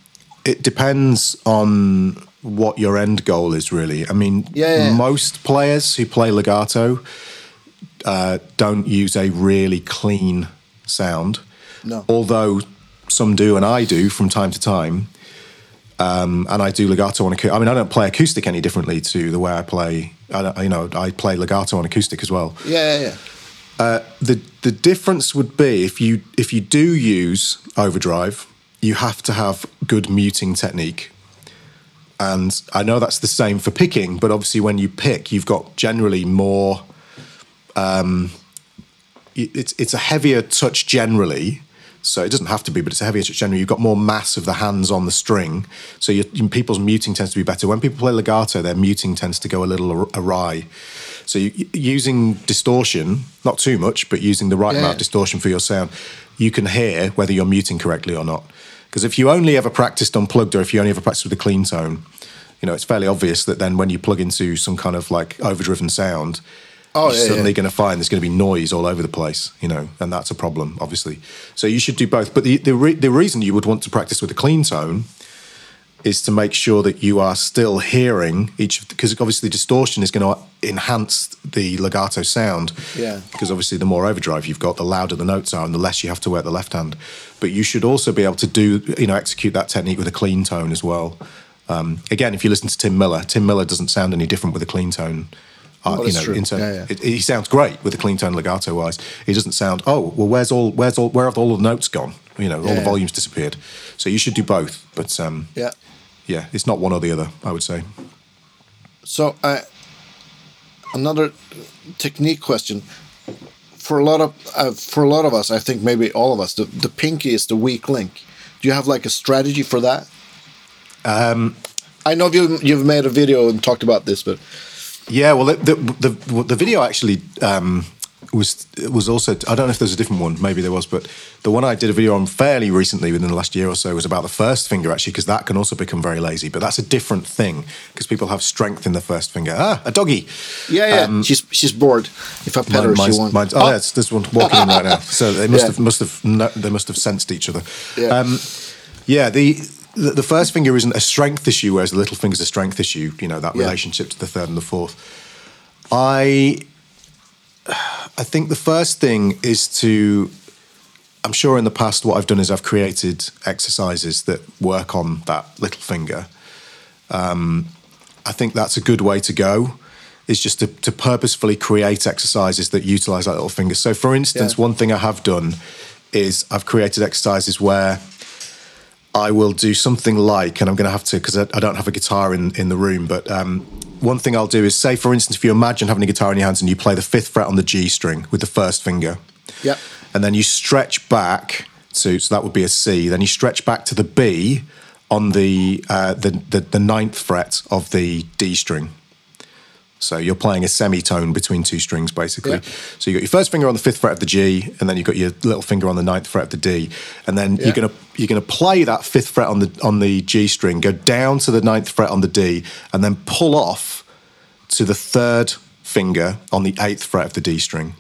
it depends on what your end goal is. Really, I mean, Yeah, yeah. most players who play legato uh, don't use a really clean sound. No. although some do, and I do from time to time. Um, and I do legato on acoustic. I mean, I don't play acoustic any differently to the way I play. I don't, you know, I play legato on acoustic as well yeah, yeah, yeah. the the difference would be if you if you do use overdrive, you have to have good muting technique. And I know that's the same for picking, but obviously when you pick, you've got generally more. Um, it's it's a heavier touch generally, so it doesn't have to be, but it's a heavier touch generally. You've got more mass of the hands on the string, so your, people's muting tends to be better. When people play legato, their muting tends to go a little awry. So you, using distortion, not too much, but using the right Yeah. amount of distortion for your sound, you can hear whether you're muting correctly or not. Because if you only ever practiced unplugged, or if you only ever practiced with a clean tone, you know it's fairly obvious that then when you plug into some kind of like overdriven sound, Oh, you're yeah, suddenly yeah. going to find there's going to be noise all over the place, you know, and that's a problem, obviously. So you should do both. But the the, re- the reason you would want to practice with a clean tone is to make sure that you are still hearing each because obviously distortion is going to enhance the legato sound. Yeah. Because obviously the more overdrive you've got, the louder the notes are and the less you have to work the left hand. But you should also be able to do you know execute that technique with a clean tone as well. Um, again, if you listen to Tim Miller, Tim Miller doesn't sound any different with a clean tone. Uh, Oh, you know, true. in Yeah, yeah. It, he sounds great with a clean tone legato wise. He doesn't sound oh well. Where's all where's all where have all the notes gone? You know, all Yeah. the volumes disappeared. So you should do both. But um, yeah. yeah, it's not one or the other. I would say. So, uh, another technique question for a lot of uh, for a lot of us, I think maybe all of us, the, the pinky is the weak link. Do you have like a strategy for that? Um, I know you you've made a video and talked about this, but Yeah, well, the the the, the video actually um, was was also. I don't know if there's a different one. Maybe there was, but the one I did a video on fairly recently, within the last year or so, was about the first finger actually, because that can also become very lazy. But that's a different thing because people have strength in the first finger. Ah, a doggy. yeah, yeah, she's she's bored. If I pet her, Um, she won't. mine's- oh, yes, there's one walking in right now. So they must Yeah. have must have no, they must have sensed each other. Yeah. Um, yeah. The, the the first finger isn't a strength issue, whereas the little finger's a strength issue. You know that Yeah. relationship to the third and the fourth. I I think the first thing is to. I'm sure in the past, what I've done is I've created exercises that work on that little finger. Um, I think that's a good way to go. Is just to, to purposefully create exercises that utilize that little finger. So, for instance, Yeah. one thing I have done is I've created exercises where I will do something like, and I'm going to have to because I, I don't have a guitar in, in the room, but um, one thing I'll do is say, for instance, if you imagine having a guitar in your hands and you play the fifth fret on the G string with the first finger, Yeah. and then you stretch back to, so that would be a C, then you stretch back to the B on the, uh, the, the, the ninth fret of the D string. So you're playing a semitone between two strings, basically. Yeah. So you got your first finger on the fifth fret of the G, and then you've got your little finger on the ninth fret of the D, and then Yeah. you're gonna you're gonna play that fifth fret on the on the G string, go down to the ninth fret on the D, and then pull off to the third finger on the eighth fret of the D string,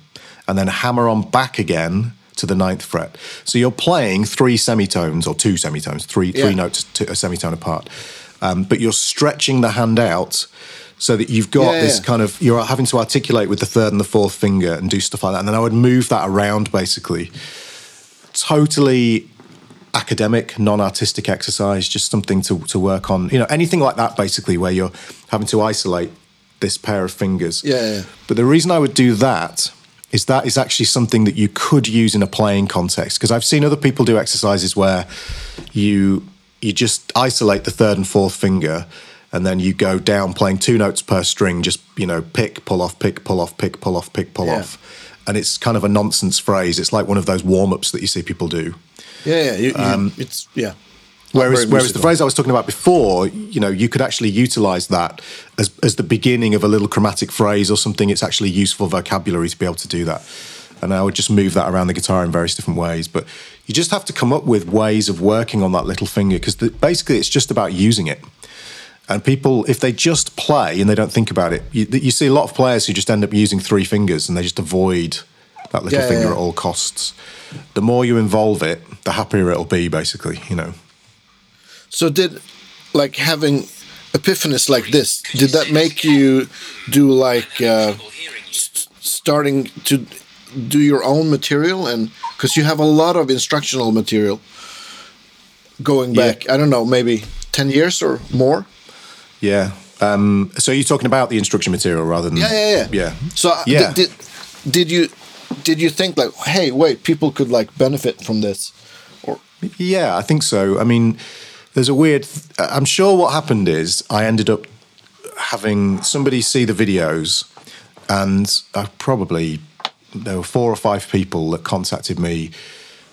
and then hammer on back again to the ninth fret. So you're playing three semitones or two semitones, three Yeah. three notes to a semitone apart, um, but you're stretching the hand out so that you've got Yeah, this yeah. kind of you're having to articulate with the third and the fourth finger and do stuff like that. And then I would move that around basically. Totally academic, non-artistic exercise, just something to, to work on. You know, anything like that basically where you're having to isolate this pair of fingers. Yeah, yeah. But the reason I would do that is that is actually something that you could use in a playing context because I've seen other people do exercises where you you just isolate the third and fourth finger and then you go down playing two notes per string just you know pick pull off pick pull off pick pull off pick pull Yeah. off and it's kind of a nonsense phrase it's like one of those warm-ups that you see people do Yeah, yeah. You, you, um, it's yeah. Whereas, whereas the phrase I was talking about before, you know, you could actually utilize that as, as the beginning of a little chromatic phrase or something. It's actually useful vocabulary to be able to do that. And I would just move that around the guitar in various different ways. But you just have to come up with ways of working on that little finger because basically it's just about using it. And people, if they just play and they don't think about it, you, you see a lot of players who just end up using three fingers and they just avoid that little Yeah, finger yeah. at all costs. The more you involve it, the happier it'll be, basically, you know. So did like having epiphanies like this? Did that make you do like uh, starting to do your own material and because you have a lot of instructional material going Yeah. back? I don't know, maybe ten years or more. Yeah. Um, so you're talking about the instruction material rather than Yeah, yeah, yeah. yeah. So uh, Yeah. did, did did you did you think like, hey, wait, people could like benefit from this? Or Yeah, I think so. I mean, there's a weird. I'm sure what happened is I ended up having somebody see the videos, and I probably there were four or five people that contacted me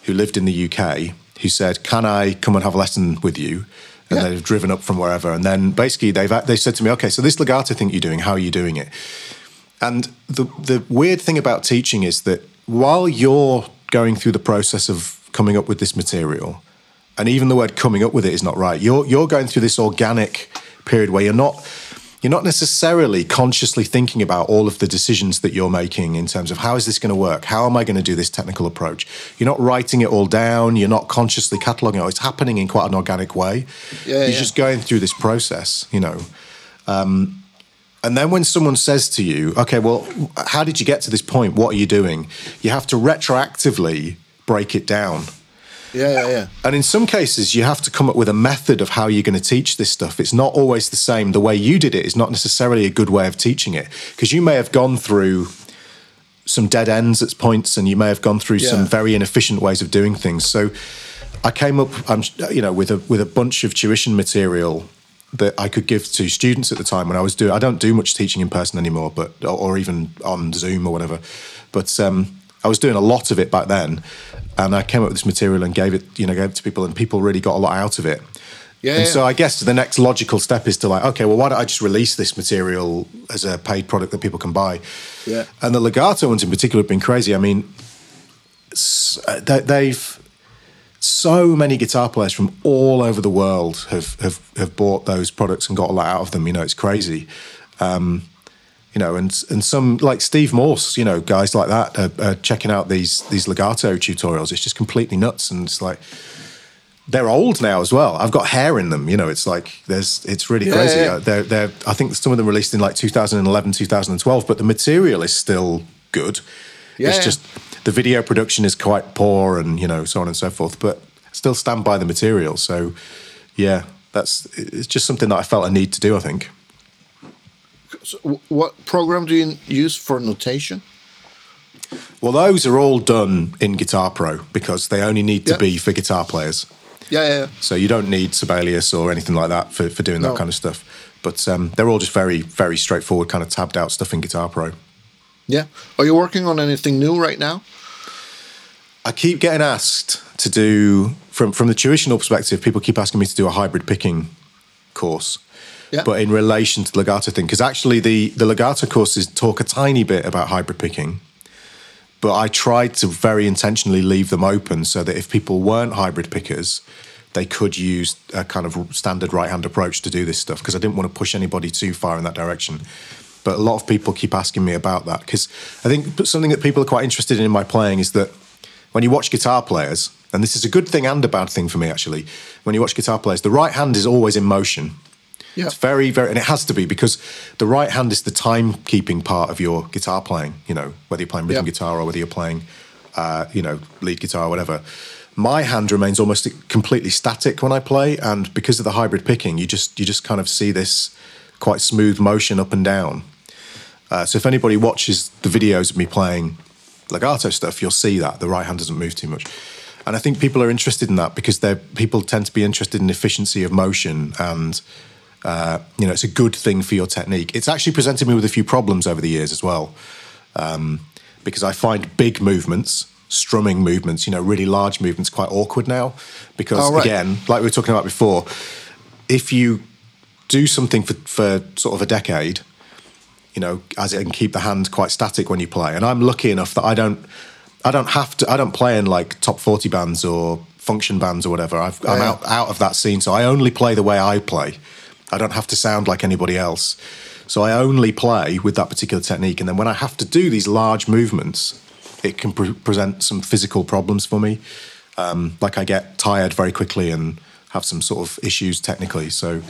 who lived in the UK who said, "Can I come and have a lesson with you?" And Yeah. they've driven up from wherever, and then basically they've they said to me, "Okay, so this legato thing you're doing, how are you doing it?" And the the weird thing about teaching is that while you're going through the process of coming up with this material, and even the word coming up with it is not right, you're you're going through this organic period where you're not you're not necessarily consciously thinking about all of the decisions that you're making in terms of how is this going to work? How am I going to do this technical approach? You're not writing it all down. You're not consciously cataloging it. It's happening in quite an organic way. Yeah, you're yeah. just going through this process, you know. Um, and then when someone says to you, okay, well, how did you get to this point? What are you doing? You have to retroactively break it down. Yeah, yeah, yeah. And in some cases, you have to come up with a method of how you're going to teach this stuff. It's not always the same. The way you did it is not necessarily a good way of teaching it because you may have gone through some dead ends at points and you may have gone through some very inefficient ways of doing things. So I came up, um, you know, with a with a bunch of tuition material that I could give to students at the time when I was doing. I don't do much teaching in person anymore, but or, or even on Zoom or whatever. But um, I was doing a lot of it back then, and I came up with this material and gave it, you know, gave it to people, and people really got a lot out of it. Yeah, and yeah. so I guess the next logical step is to like, okay, well, why don't I just release this material as a paid product that people can buy? Yeah. And the legato ones in particular have been crazy. I mean, uh, they, they've so many guitar players from all over the world have have have bought those products and got a lot out of them. You know, it's crazy. Um, you know, and and some like Steve Morse, you know, guys like that are, are checking out these these legato tutorials. It's just completely nuts, and it's like they're old now as well. I've got hair in them. You know, it's like there's it's really Yeah, crazy. yeah. Uh, They're they're I think some of them released in like 2011, 2012, but the material is still good. Yeah, it's just the video production is quite poor, and you know so on and so forth. But still stand by the material. So yeah, that's it's just something that I felt I need to do. I think. So what program do you use for notation? Well, those are all done in Guitar Pro because they only need to Yeah. be for guitar players. Yeah, yeah, yeah. So you don't need Sibelius or anything like that for, for doing that No. kind of stuff. But um, they're all just very, very straightforward, kind of tabbed out stuff in Guitar Pro. Yeah. Are you working on anything new right now? I keep getting asked to do, from, from the tuitional perspective, people keep asking me to do a hybrid picking course. Yeah. But in relation to the legato thing, because actually the, the legato courses talk a tiny bit about hybrid picking, but I tried to very intentionally leave them open so that if people weren't hybrid pickers, they could use a kind of standard right hand approach to do this stuff because I didn't want to push anybody too far in that direction. But a lot of people keep asking me about that because I think something that people are quite interested in in my playing is that when you watch guitar players, and this is a good thing and a bad thing for me actually, when you watch guitar players, the right hand is always in motion. Yeah. It's very, very, and it has to be because the right hand is the timekeeping part of your guitar playing. You know, whether you're playing rhythm Yeah. guitar or whether you're playing, uh, you know, lead guitar or whatever. My hand remains almost completely static when I play, and because of the hybrid picking, you just you just kind of see this quite smooth motion up and down. Uh, so if anybody watches the videos of me playing legato stuff, you'll see that the right hand doesn't move too much. And I think people are interested in that because they're people tend to be interested in efficiency of motion and uh, you know it's a good thing for your technique. It's actually presented me with a few problems over the years as well um, because I find big movements, strumming movements, you know, really large movements, quite awkward now. Because Oh, right. again, like we were talking about before, if you do something for, for sort of a decade, you know, as it can keep the hand quite static when you play. And I'm lucky enough that I don't, I don't have to, I don't play in like top forty bands or function bands or whatever. I've, I'm Yeah. out out of that scene, so I only play the way I play. I don't have to sound like anybody else. So I only play with that particular technique. And then when I have to do these large movements, it can pre- present some physical problems for me. Um, like I get tired very quickly and have some sort of issues technically. So,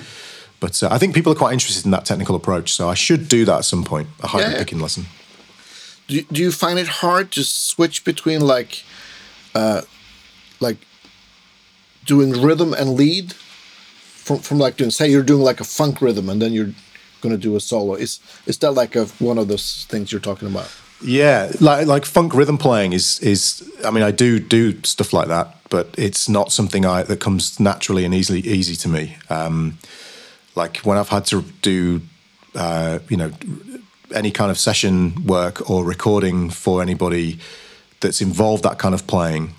but uh, I think people are quite interested in that technical approach. So I should do that at some point, a hybrid yeah. picking lesson. Do, do you find it hard to switch between like, uh, like doing rhythm and lead from from like doing say you're doing like a funk rhythm and then you're gonna do a solo? Is is that like a one of those things you're talking about? Yeah, like like funk rhythm playing is is. I mean, I do do stuff like that, but it's not something I that comes naturally and easily easy to me. Um, like when I've had to do, uh, you know, any kind of session work or recording for anybody that's involved that kind of playing,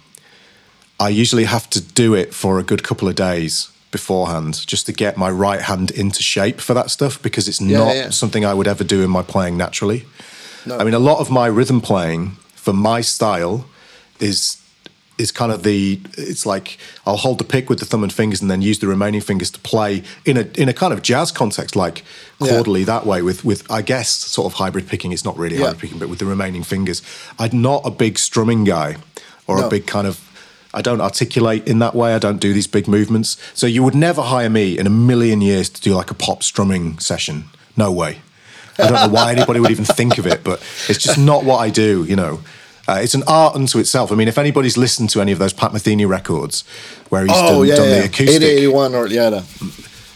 I usually have to do it for a good couple of days beforehand just to get my right hand into shape for that stuff because it's Yeah, not yeah. something I would ever do in my playing naturally. No. I mean, a lot of my rhythm playing for my style is is kind of the it's like I'll hold the pick with the thumb and fingers and then use the remaining fingers to play in a in a kind of jazz context, like Yeah. chordally that way with with I guess sort of hybrid picking. It's not really Yeah. hybrid picking, but with the remaining fingers. I'm not a big strumming guy or No. a big kind of I don't articulate in that way. I don't do these big movements. So you would never hire me in a million years to do like a pop strumming session. No way. I don't know why anybody would even think of it, but it's just not what I do, you know. Uh, it's an art unto itself. I mean, if anybody's listened to any of those Pat Metheny records where he's Oh done, yeah, done yeah. the acoustic, 80, 81 or yeah.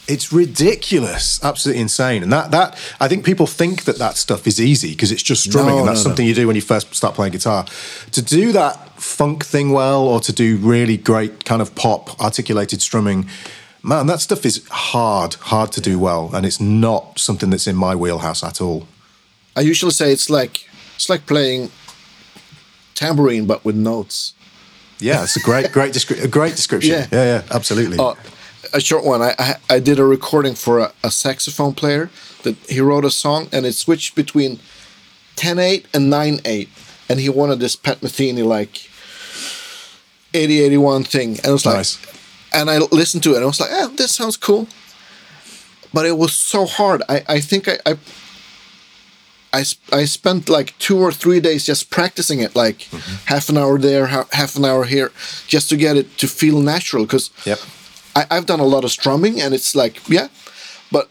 it's ridiculous, absolutely insane. And that that I think people think that that stuff is easy because it's just strumming, No, and that's no, no. something you do when you first start playing guitar. To do that funk thing well, or to do really great kind of pop articulated strumming, man, that stuff is hard, hard to do well, and it's not something that's in my wheelhouse at all. I usually say it's like it's like playing tambourine but with notes. Yeah, it's a great, great, descri- a great description. Yeah. Yeah, yeah, absolutely. Uh, a short one. I, I I did a recording for a, a saxophone player that he wrote a song and it switched between 10-8 and 9-8. And he wanted this Pat Metheny like 80-81 thing. And it was like Nice. and I listened to it and I was like, oh, this sounds cool. But it was so hard. I, I think I, I I, sp- I spent like two or three days just practicing it, like Mm-hmm. half an hour there, ha- half an hour here, just to get it to feel natural. Because Yep. I, I've done a lot of strumming, and it's like yeah, but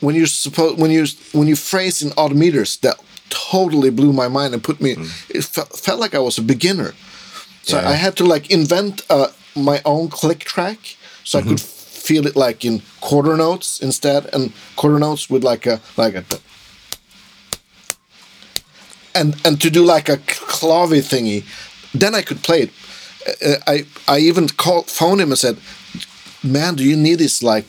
when you suppose when you when you phrase in odd meters, that totally blew my mind and put me. It fe- felt like I was a beginner. So Yeah. I had to like invent uh, my own click track, so I could feel it like in quarter notes instead, and quarter notes with like a like a. And and to do like a clavy thingy, then I could play it. Uh, I I even called phoned him and said, "Man, do you need this like?"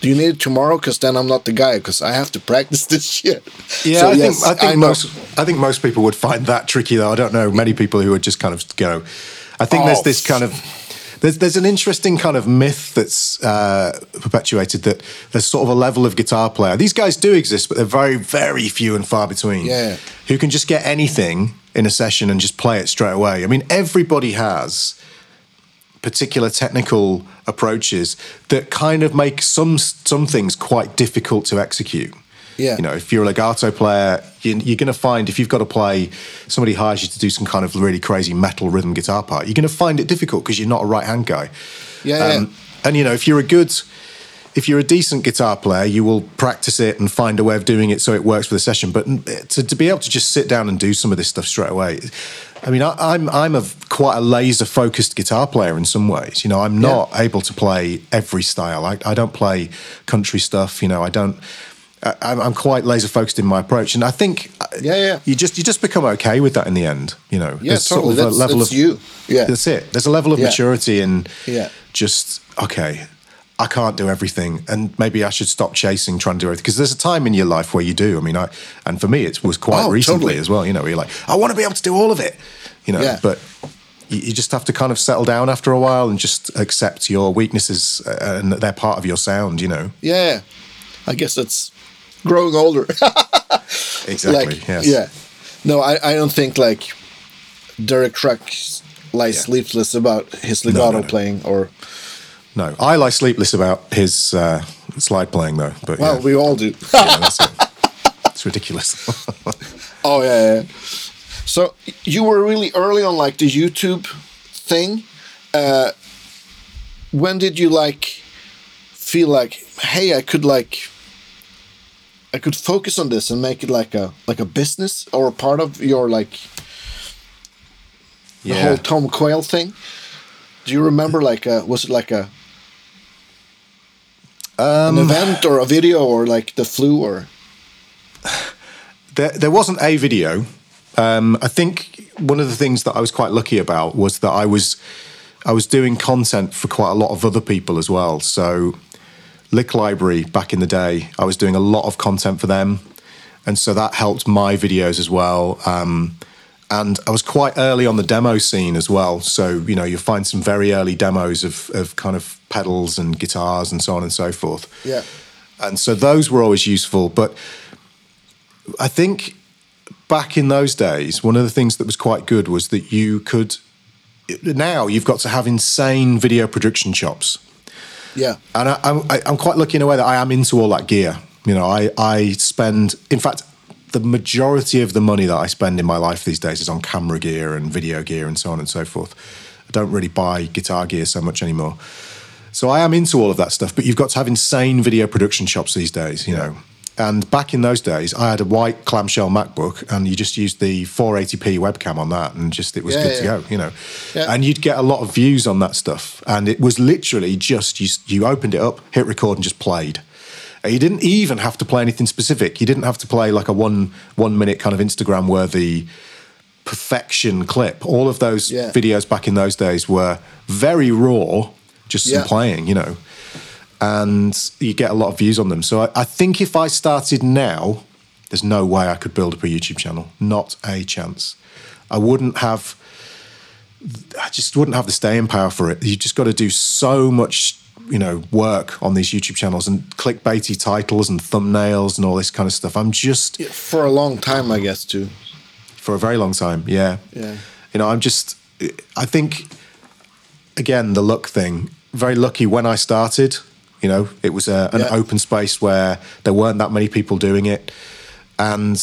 Do you need it tomorrow? Because then I'm not the guy. Because I have to practice this shit. Yeah, So, I yes, think I think know. most I think most people would find that tricky though. I don't know many people who would just kind of go. I think there's Oh, this kind of there's there's an interesting kind of myth that's uh, perpetuated that there's sort of a level of guitar player. These guys do exist, but they're very very few and far between. Yeah. who can just get anything in a session and just play it straight away. I mean, everybody has particular technical approaches that kind of make some some things quite difficult to execute. Yeah. You know, if you're a legato player, you- you're going to find if you've got to play, somebody hires you to do some kind of really crazy metal rhythm guitar part, you're going to find it difficult because you're not a right hand guy. Yeah, yeah. Um, and you know, if you're a good, if you're a decent guitar player, you will practice it and find a way of doing it so it works for the session. But to, to be able to just sit down and do some of this stuff straight away, I mean, I, I'm I'm a quite a laser focused guitar player in some ways. You know, I'm not able to play every style. I, I don't play country stuff. You know, I don't. I, I'm I'm quite laser focused in my approach, and I think uh, Yeah, yeah. you just you just become okay with that in the end. You know, Yeah, There's totally. That's- that's you. Yeah. that's it. There's a level of Yeah. maturity in Yeah. just okay. I can't do everything, and maybe I should stop chasing trying to do everything because there's a time in your life where you do. I mean, I and for me it was quite Oh, recently totally. as well. You know, where you're like, I want to be able to do all of it. You know, Yeah. but you, you just have to kind of settle down after a while and just accept your weaknesses uh, and that they're part of your sound. You know, Yeah, I guess that's growing older. exactly. like, yes. yeah. No, I, I don't think like Derek Trucks lies Yeah. sleepless about his legato no, no. playing or No, I lie sleepless about his uh, slide playing though. But well, yeah, we all do. yeah, that's it. It's ridiculous. oh yeah, yeah. So you were really early on like the YouTube thing. Uh, when did you like feel like, hey, I could like, I could focus on this and make it like a like a business or a part of your like the yeah. whole Tom Quayle thing? Do you remember like a, was it like a Um, an event or a video or like the flu or there, there wasn't a video. Um, I think one of the things that I was quite lucky about was that I was I was doing content for quite a lot of other people as well. So Lick Library back in the day, I was doing a lot of content for them, and so that helped my videos as well. Um, and I was quite early on the demo scene as well. So you know you find some very early demos of of kind of pedals and guitars and so on and so forth yeah and so those were always useful. But I think back in those days, one of the things that was quite good was that you could. Now you've got to have insane video production chops, yeah and I, I'm, I'm quite lucky in a way that I am into all that gear. You know, I I spend, in fact, the majority of the money that I spend in my life these days is on camera gear and video gear and so on and so forth. I don't really buy guitar gear so much anymore. So I am into all of that stuff, but you've got to have insane video production shops these days, you know. And back in those days, I had a white clamshell MacBook, and you just used the 480p webcam on that, and just it was Yeah, good to go, you know. Yeah. And you'd get a lot of views on that stuff, and it was literally just you, you opened it up, hit record, and just played. You didn't even have to play anything specific. You didn't have to play like a one one minute kind of Instagram worthy perfection clip. All of those Yeah. videos back in those days were very raw, just some Yeah. playing, you know, and you get a lot of views on them. So I, I think if I started now, there's no way I could build up a YouTube channel. Not a chance. I wouldn't have. I just wouldn't have the staying power for it. You just got to do so much, you know, work on these YouTube channels and clickbaity titles and thumbnails and all this kind of stuff. I'm just for a long time I guess too for a very long time. Yeah. Yeah. You know, I'm just, I think, again, the luck thing, very lucky when I started. You know, it was a, an Yeah. open space where there weren't that many people doing it. And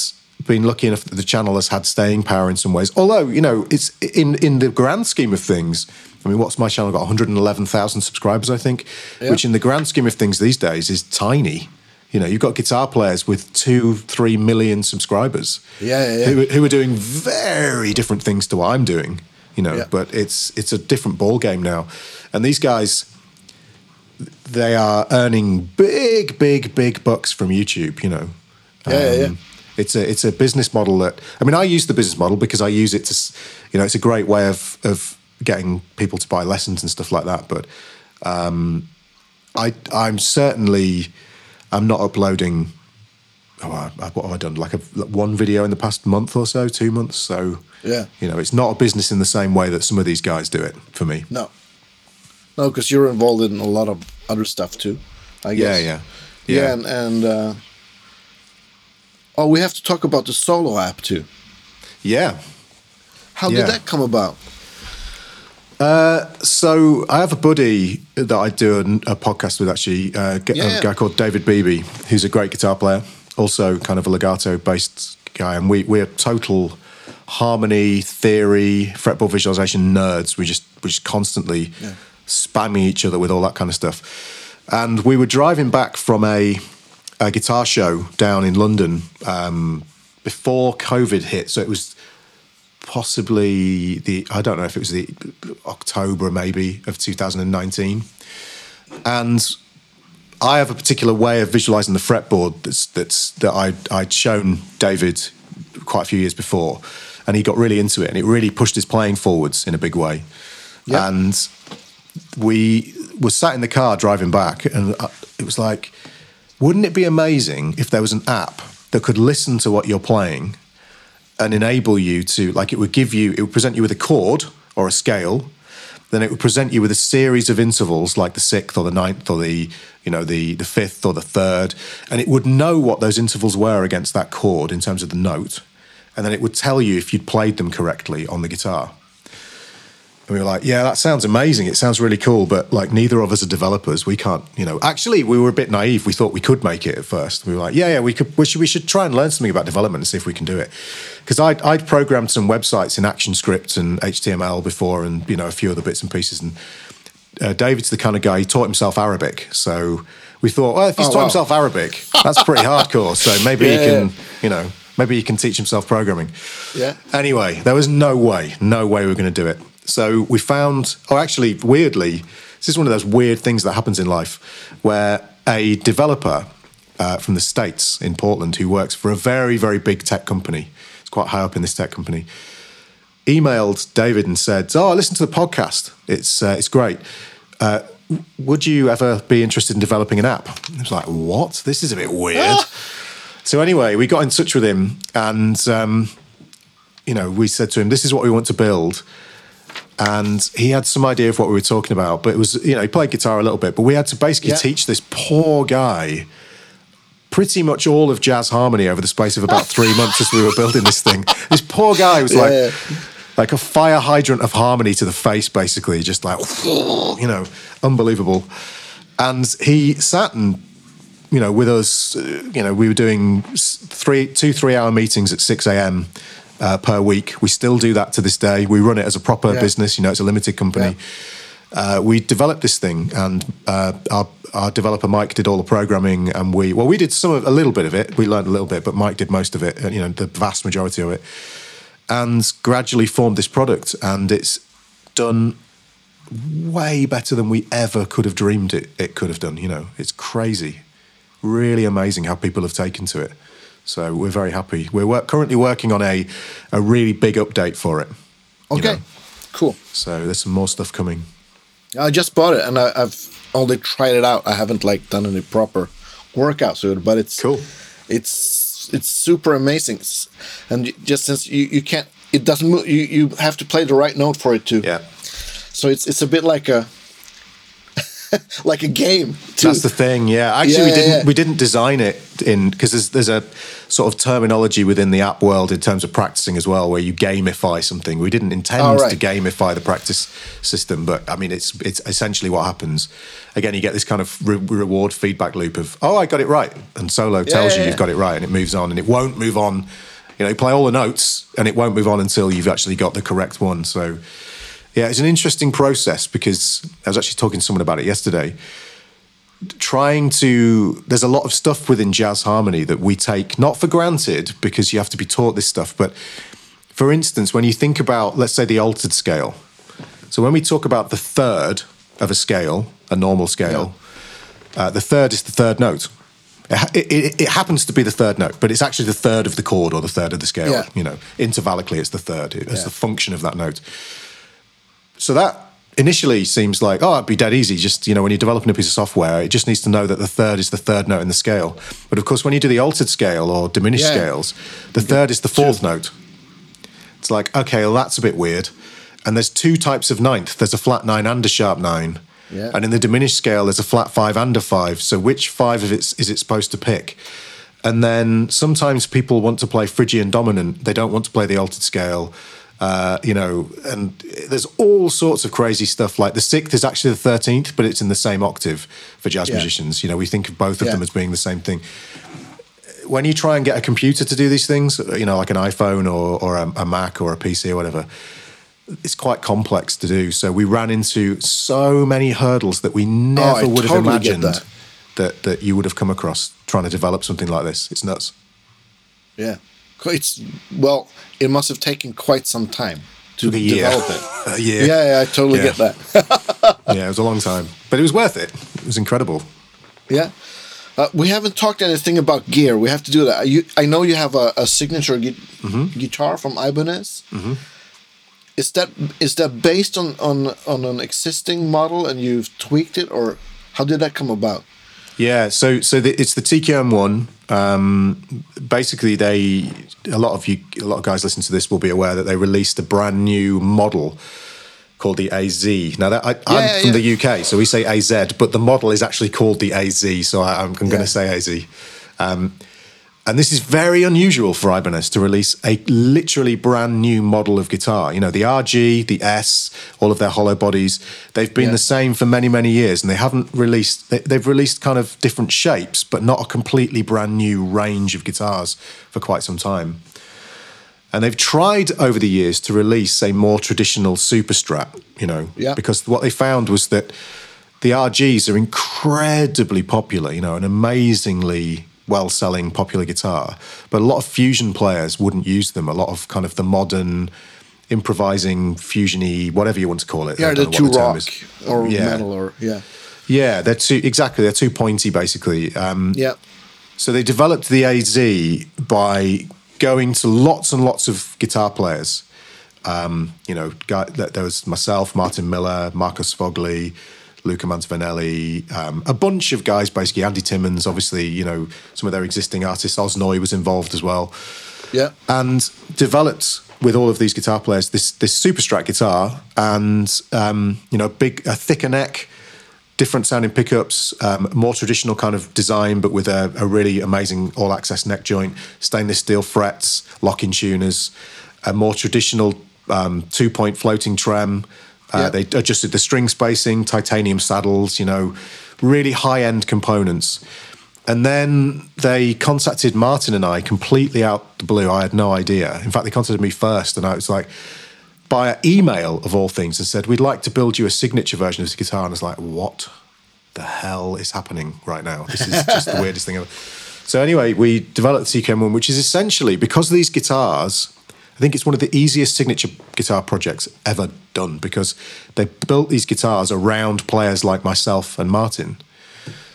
been lucky enough that the channel has had staying power in some ways. Although, you know, it's in, in the grand scheme of things, I mean, what's my channel got? 111,000 subscribers, I think, Yeah. which in the grand scheme of things these days is tiny. You know, you've got guitar players with two, three million subscribers. Yeah, yeah, yeah. Who, who are doing very different things to what I'm doing. You know, Yeah. but it's it's a different ball game now, and these guys, they are earning big, big, big bucks from YouTube. You know, Um, Yeah, yeah, yeah. It's a it's a business model that I mean I use the business model because I use it to you know it's a great way of of getting people to buy lessons and stuff like that. But um, I I'm certainly I'm not uploading. Oh, I, what have I done? Like a one video in the past month or so, two months. So Yeah. you know, it's not a business in the same way that some of these guys do it. For me, No. No, because you're involved in a lot of other stuff too. I guess. yeah, yeah, Yeah, and, and uh, oh, we have to talk about the solo app too. yeah. How Yeah. did that come about? So I have a buddy that I do a, a podcast with, actually, uh, Yeah. a guy called David Beebe, who's a great guitar player, also kind of a legato-based guy, and we we're total harmony theory, fretboard visualization nerds. We just we just constantly spamming each other with all that kind of stuff. And we were driving back from a, a guitar show down in London um, before COVID hit, so it was possibly the I don't know if it was the October maybe of 2019, and I have a particular way of visualizing the fretboard that's that's that I I'd shown David quite a few years before, and he got really into it, and it really pushed his playing forwards in a big way, Yeah. and we were sat in the car driving back, and it was like, wouldn't it be amazing if there was an app that could listen to what you're playing and enable you to like it would give you it would present you with a chord or a scale then it would present you with a series of intervals like the sixth or the ninth or the you know the the fifth or the third and it would know what those intervals were against that chord in terms of the note and then it would tell you if you'd played them correctly on the guitar and we were like, yeah, that sounds amazing. It sounds really cool, but like neither of us are developers. We can't, you know. Actually, we were a bit naive. We thought we could make it at first. We were like, yeah, yeah, we could. We should, we should try and learn something about development and see if we can do it. Because I'd, I'd programmed some websites in ActionScript and HTML before, and you know a few other bits and pieces. And uh, David's the kind of guy he taught himself Arabic, so we thought, well, if he's Oh, taught wow. himself Arabic, that's pretty hardcore. So maybe Yeah, he can, yeah. you know, maybe he can teach himself programming. Yeah. Anyway, there was no way, no way we were going to do it. So we found, oh, actually, weirdly, this is one of those weird things that happens in life where a developer uh, from the States in Portland who works for a very, very big tech company, it's quite high up in this tech company, emailed David and said, "Oh, I listened to the podcast. It's uh, it's great. Uh, would you ever be interested in developing an app?" I was like, "What? This is a bit weird." so anyway, we got in touch with him, and um, you know, we said to him, "This is what we want to build." And he had some idea of what we were talking about, but it was, you know, he played guitar a little bit, but we had to basically Yeah. teach this poor guy pretty much all of jazz harmony over the space of about three months as we were building this thing. This poor guy was like, Yeah. like a fire hydrant of harmony to the face, basically, just like, you know, unbelievable. And he sat and, you know, with us, uh, you know, we were doing three, two, three hour meetings at 6 a.m. Uh, per week. We still do that to this day. We run it as a proper Yeah. business, you know, it's a limited company. Uh, we developed this thing, and uh, our, our developer Mike did all the programming, and we well, we did some of, a little bit of it. We learned a little bit, but Mike did most of it. uh, You know, the vast majority of it and gradually formed this product and it's done way better than we ever could have dreamed it, it could have done you know it's crazy really amazing how people have taken to it so we're very happy we're wor- currently working on a, a really big update for it you Okay, know. cool. so there's some more stuff coming I just bought it and I, I've only tried it out. I haven't like done any proper workouts with it, but it's Cool. It's it's super amazing, and just since you, you can't, it doesn't move. You you have to play the right note for it to. yeah So it's it's a bit like a like a game. Too. That's the thing, yeah. Actually, we didn't yeah. we didn't design it in because there's there's a sort of terminology within the app world in terms of practicing as well, where you gamify something. We didn't intend Oh, right. to gamify the practice system, but I mean, it's it's essentially what happens. Again, you get this kind of re- reward feedback loop of, oh, I got it right, and Solo tells yeah, you yeah. you've got it right, and it moves on, and it won't move on. You know, you play all the notes, and it won't move on until you've actually got the correct one. So. Yeah, it's an interesting process because I was actually talking to someone about it yesterday. Trying to there's a lot of stuff within jazz harmony that we take not for granted because you have to be taught this stuff but for instance when you think about let's say the altered scale. So when we talk about the third of a scale a normal scale uh, the third is the third note. It, it, it, it happens to be the third note but it's actually the third of the chord or the third of the scale Yeah. you know. Intervallically it's the third. It's Yeah. the function of that note so that initially seems like, oh, it'd be dead easy. Just, you know, when you're developing a piece of software, it just needs to know that the third is the third note in the scale. But of course, when you do the altered scale or diminished Yeah. scales, the third is the fourth note. It's like, okay, well, that's a bit weird. And there's two types of ninth there's a flat nine and a sharp nine. Yeah. And in the diminished scale, there's a flat five and a five. So which five of it is it supposed to pick? And then sometimes people want to play Phrygian dominant. They don't want to play the altered scale. Uh, you know, and there's all sorts of crazy stuff. Like the sixth is actually the thirteenth, but it's in the same octave for jazz Yeah. musicians. You know, we think of both of Yeah. them as being the same thing. When you try and get a computer to do these things, you know, like an iPhone or, or a, a Mac or a PC or whatever, it's quite complex to do. So we ran into so many hurdles that we never Oh, would have totally get imagined that. that. that you would have come across trying to develop something like this. It's nuts. Yeah. It's well, it must have taken quite some time to Took a year. develop it. A year. Yeah, yeah, I totally Yeah. get that. yeah, it was a long time, but it was worth it. It was incredible. yeah. Uh, we haven't talked anything about gear. We have to do that. You, I know you have a, a signature gui- Mm-hmm. guitar from Ibanez. Is that is that based on, on on an existing model and you've tweaked it, or how did that come about? Yeah, so so the, it's the TQM one. Um, basically, they a lot of you, a lot of guys listening to this will be aware that they released a brand new model called the AZ. Now, that I, I'm yeah, from yeah. the UK, so we say AZ, but the model is actually called the AZ. So I, I'm, I'm going to say AZ. Um, and this is very unusual for Ibanez to release a literally brand new model of guitar. You know, the RG, the S, all of their hollow bodies, they've been Yeah. the same for many, many years. And they haven't released, they, they've released kind of different shapes, but not a completely brand new range of guitars for quite some time. And they've tried over the years to release a more traditional super strat, you know, Yeah. because what they found was that the RGs are incredibly popular, you know, an amazingly well selling popular guitar. But a lot of fusion players wouldn't use them. A lot of kind of the modern improvising, fusiony, whatever you want to call it. Yeah, don't the two rock or Yeah. metal or yeah, Yeah, they're too, exactly, they're too pointy basically. Um, yeah, so they developed the AZ by going to lots and lots of guitar players. Um, you know, guy, there was myself, Martin Miller, Marco Sfogli, Luca Mantovanelli, um, a bunch of guys, basically. Andy Timmons, obviously, you know, some of their existing artists. Osnoy was involved as well yeah. and developed with all of these guitar players this this super strat guitar and um, you know big a thicker neck different sounding pickups um, more traditional kind of design but with a, a really amazing all access neck joint stainless steel frets locking tuners a more traditional um, two point floating trem uh, Yeah. they adjusted the string spacing titanium saddles you know really high end components and then they contacted Martin and I completely out the blue. I had no idea. In fact, they contacted me first, and I was like, by email of all things, and said, We'd like to build you a signature version of this guitar. And I was like, What the hell is happening right now? This is just the weirdest thing ever. So, anyway, we developed the TQM1, which is essentially because of these guitars. I think it's one of the easiest signature guitar projects ever done because they built these guitars around players like myself and Martin.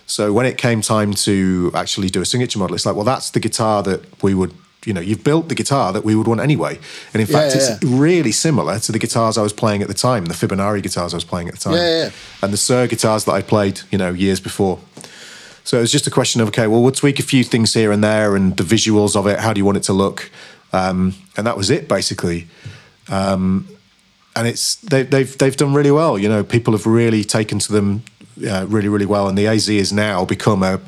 So when it came time to actually do a signature model, it's like, well, that's the guitar that we would, you know, you've built the guitar that we would want anyway. And in fact, yeah, it's really similar to the guitars I was playing at the time, the Fibonacci guitars I was playing at the time, Yeah, yeah, yeah. and the Suhr guitars that I played, you know, years before. So it was just a question of, okay, well, we'll tweak a few things here and there, and the visuals of it. How do you want it to look? Um, and that was it, basically and it's they, they've they've done really well. You know, people have really taken to them uh, really really well, and the AZ has now become a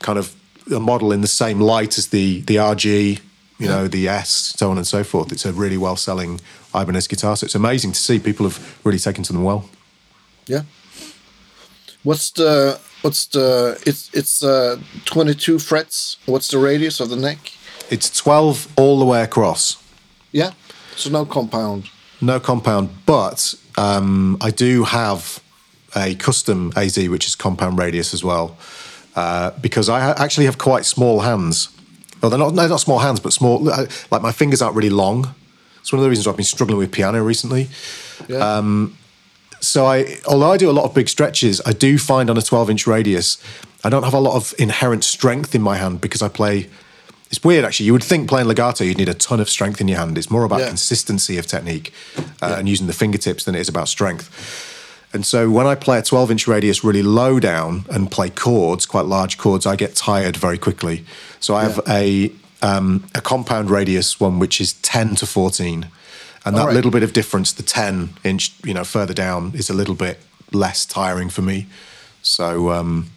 kind of a model in the same light as the the RG, you know, the S, so on and so forth. It's a really well selling Ibanez guitar, so it's amazing to see people have really taken to them well. Yeah. What's the what's the it's it's uh 22 frets. What's the radius of the neck? It's twelve all the way across. Yeah. So no compound. No compound, but um, I do have a custom AZ, which is compound radius as well, uh, because I ha- actually have quite small hands. Well, they're not, no, not small hands, but small. uh, Like my fingers aren't really long. It's one of the reasons why I've been struggling with piano recently. Yeah. Um, So I, although I do a lot of big stretches, I do find on a 12 inch radius, I don't have a lot of inherent strength in my hand because I play. It's weird actually. You would think playing legato, you'd need a ton of strength in your hand. It's more about Yeah. consistency of technique uh, and using the fingertips than it is about strength. And so when I play a 12 inch radius really low down and play chords, quite large chords, I get tired very quickly. So I have a um, a compound radius one which is 10 to 14. And that right. little bit of difference, the 10 inch, you know, further down is a little bit less tiring for me. So, um,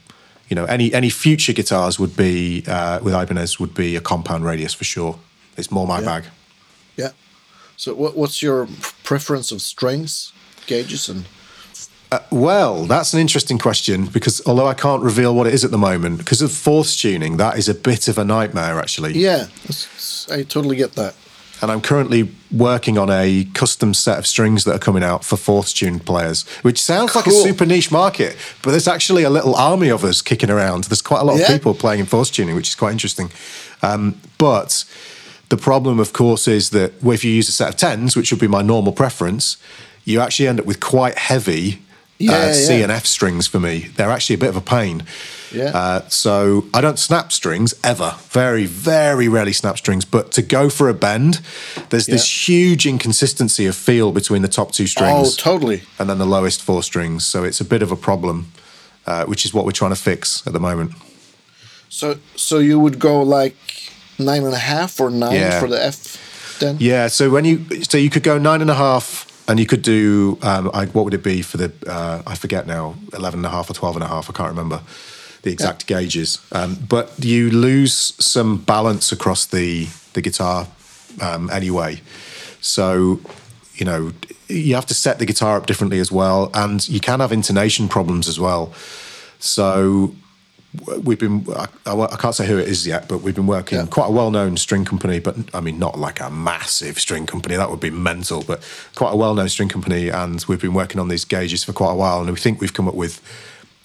you know, any any future guitars would be uh, with Ibanez would be a compound radius for sure. It's more my bag. yeah. So what, what's your preference of strings, gauges, and Well, that's an interesting question because although I can't reveal what it is at the moment, because of fourth tuning, that is a bit of a nightmare actually. yeah, I totally get that. And I'm currently working on a custom set of strings that are coming out for fourth tuned players, which sounds like a super niche market, but there's actually a little army of us kicking around. There's quite a lot of people playing in fourth tuning, which is quite interesting. Um, but the problem, of course, is that if you use a set of tens, which would be my normal preference, you actually end up with quite heavy Yeah, uh, C yeah. and F strings for me. They're actually a bit of a pain. Yeah. Uh, so I don't snap strings ever. Very, very rarely snap strings. But to go for a bend, there's this huge inconsistency of feel between the top two strings Oh, totally. and then the lowest four strings. So it's a bit of a problem, uh, which is what we're trying to fix at the moment. So so you would go like nine and a half or nine Yeah. for the F then? Yeah. So when you so you could go nine and a half, and you could do um, I, what would it be for the uh, I forget now eleven and a half or twelve and a half. I can't remember the exact gauges. Um, but you lose some balance across the the guitar um, anyway. So you know you have to set the guitar up differently as well, and you can have intonation problems as well. So we've been I, I, I can't say who it is yet but we've been working Yeah. quite a well-known string company but i mean not like a massive string company that would be mental but quite a well-known string company and we've been working on these gauges for quite a while and we think we've come up with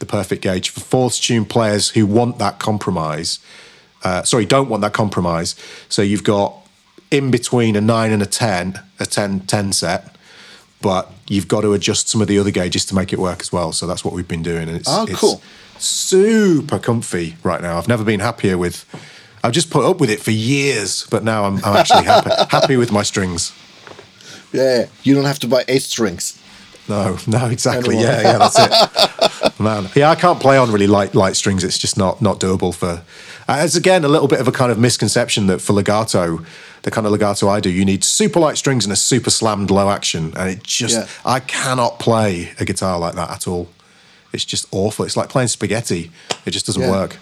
the perfect gauge for fourth tune players who want that compromise uh, sorry don't want that compromise so you've got in between a 9 and a 10 a 10 10 set but you've got to adjust some of the other gauges to make it work as well so that's what we've been doing and it's, Oh, it's cool. super comfy right now. I've never been happier with. I've just put up with it for years, but now I'm, I'm actually happy, happy with my strings. Yeah, you don't have to buy eight strings. No, no, exactly. Yeah, yeah, that's it. Man, yeah, I can't play on really light light strings. It's just not not doable for. Uh, it's again a little bit of a kind of misconception that for legato, the kind of legato I do, you need super light strings and a super slammed low action, and it just Yeah. I cannot play a guitar like that at all. It's just awful. It's like playing spaghetti. It just doesn't Yeah. work.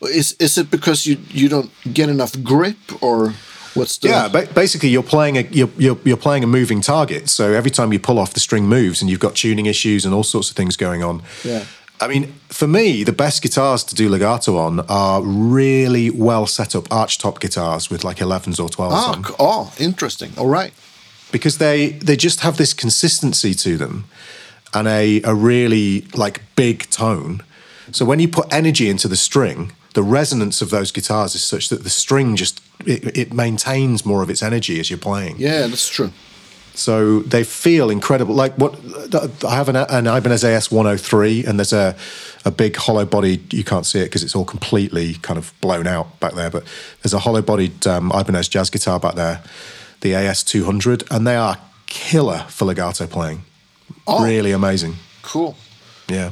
Is is it because you you don't get enough grip or what's the Yeah, ba- basically you're playing a you're, you're you're playing a moving target. So every time you pull off, the string moves, and you've got tuning issues and all sorts of things going on. Yeah. I mean, for me, the best guitars to do legato on are really well set up archtop guitars with like 11s or 12s Ah, on oh, interesting. All right. because they they just have this consistency to them and a a really like big tone. So when you put energy into the string, the resonance of those guitars is such that the string just it, it maintains more of its energy as you're playing. Yeah, that's true. So they feel incredible. Like what I have an, an Ibanez AS 103, and there's a a big hollow bodied. You can't see it because it's all completely kind of blown out back there. But there's a hollow bodied um, Ibanez jazz guitar back there, the AS 200, and they are killer for legato playing. Oh. Really amazing. Cool. Yeah.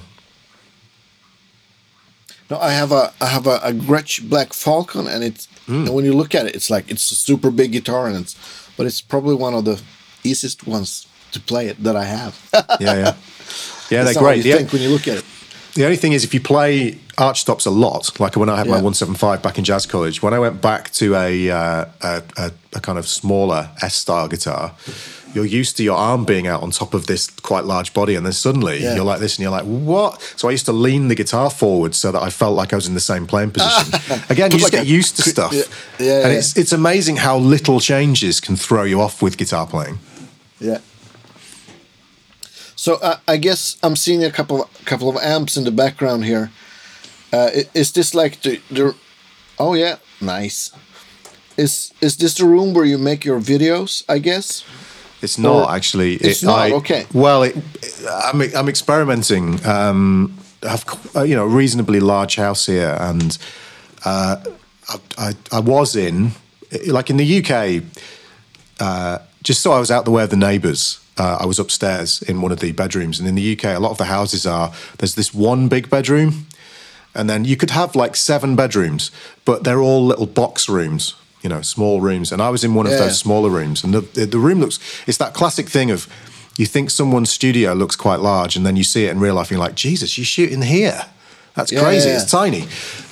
No, I have a I have a, a Gretsch Black Falcon, and it's Hmm. and when you look at it, it's like it's a super big guitar, and it's but it's probably one of the easiest ones to play it that I have. Yeah, yeah. Yeah, That's they're great. you The- think when you look at it. The only thing is, if you play archtops a lot, like when I had my 175 back in jazz college, when I went back to a, uh, a, a, a kind of smaller S style guitar, you're used to your arm being out on top of this quite large body, and then suddenly Yeah. you're like this, and you're like, what? So I used to lean the guitar forward so that I felt like I was in the same playing position. Again, you just like get a- used to stuff, Yeah, yeah, and yeah. it's it's amazing how little changes can throw you off with guitar playing. Yeah. So uh, I guess I'm seeing a couple couple of amps in the background here. Uh, is this like the, the Oh yeah, nice. Is is this the room where you make your videos? I guess. It's not Or- actually. It's not, okay. Well, it, I'm I'm experimenting. Um, I've uh, you know a reasonably large house here, and uh, I, I I was in like in the UK. Uh, just so I was out the way of the neighbours. Uh, I was upstairs in one of the bedrooms, and in the UK, a lot of the houses are there's this one big bedroom, and then you could have like seven bedrooms, but they're all little box rooms, you know, small rooms. And I was in one of Yeah. those smaller rooms, and the, the the room looks it's that classic thing of you think someone's studio looks quite large, and then you see it in real life, and you're like, Jesus, you're shooting here. That's Yeah, crazy. yeah, It's tiny.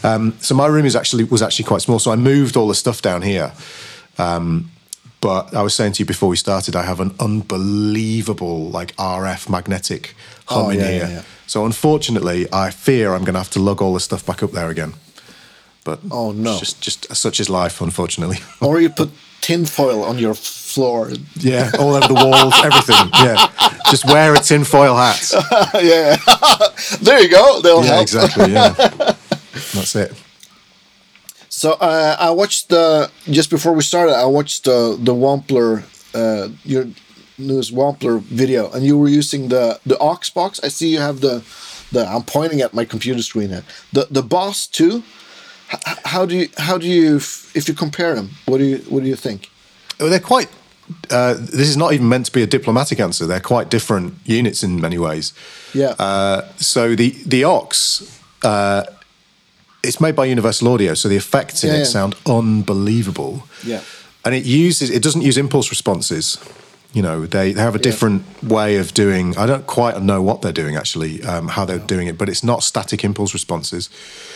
Um, so my room is actually was actually quite small. So I moved all the stuff down here. Um, but I was saying to you before we started, I have an unbelievable like RF magnetic hum Oh, in here. So unfortunately, I fear I'm going to have to lug all the stuff back up there again. But Oh, no. it's just just such is life, unfortunately. Or you put tinfoil on your floor. yeah, all over the walls, everything. Yeah, just wear a tinfoil hat. yeah. there you go. They'll Yeah, help. exactly. Yeah, that's it. So uh, I watched the just before we started. I watched the the Wampler, uh, your newest Wampler video, and you were using the the Ox box. I see you have the the. I'm pointing at my computer screen here. The the Boss two. H- how do you how do you if you compare them? What do you what do you think? Well, they're quite. Uh, this is not even meant to be a diplomatic answer. They're quite different units in many ways. Yeah. Uh, so the the Ox, uh, it's made by Universal Audio, so the effects in Yeah, it yeah. sound unbelievable. Yeah. and it uses it doesn't use impulse responses. You know, they, they have a Yeah. different way of doing. I don't quite know what they're doing actually, um, how they're doing it, but it's not static impulse responses.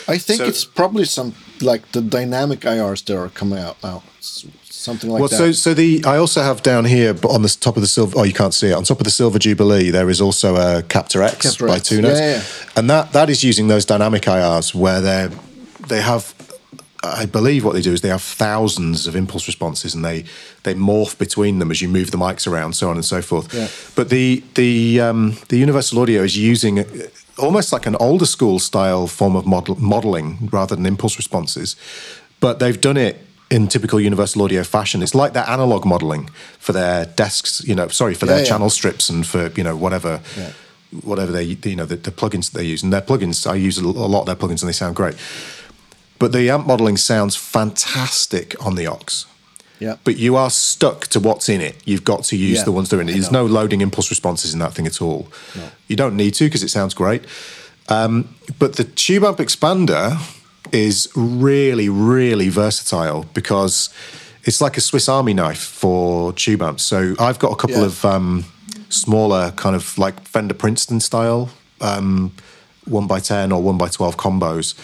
I think So- it's probably some like the dynamic IRs that are coming out now. Something like well, that. so so the I also have down here, but on the top of the silver. Oh, you can't see it. On top of the silver jubilee, there is also a Captor X Captor by Notes, Yeah, yeah. and that that is using those dynamic IRs where they're they have. I believe what they do is they have thousands of impulse responses, and they they morph between them as you move the mics around, so on and so forth. Yeah. But the the um, the Universal Audio is using almost like an older school style form of model, modeling rather than impulse responses, but they've done it in typical Universal Audio fashion. It's like their analog modeling for their desks, you know, sorry for Yeah, their yeah. channel strips and for you know whatever. Whatever they, you know, the, the plugins that they use, and their plugins, I use a lot of their plugins, and they sound great. But the amp modeling sounds fantastic on the Ox yeah. but you are stuck to what's in it. You've got to use Yeah, the ones that are in it. There's no loading impulse responses in that thing at all. You don't need to because it sounds great. Um, but the tube amp expander is really, really versatile because it's like a Swiss Army knife for tube amps. So I've got a couple Yeah. of um, smaller, kind of like Fender Princeton style um, one by ten or one by twelve combos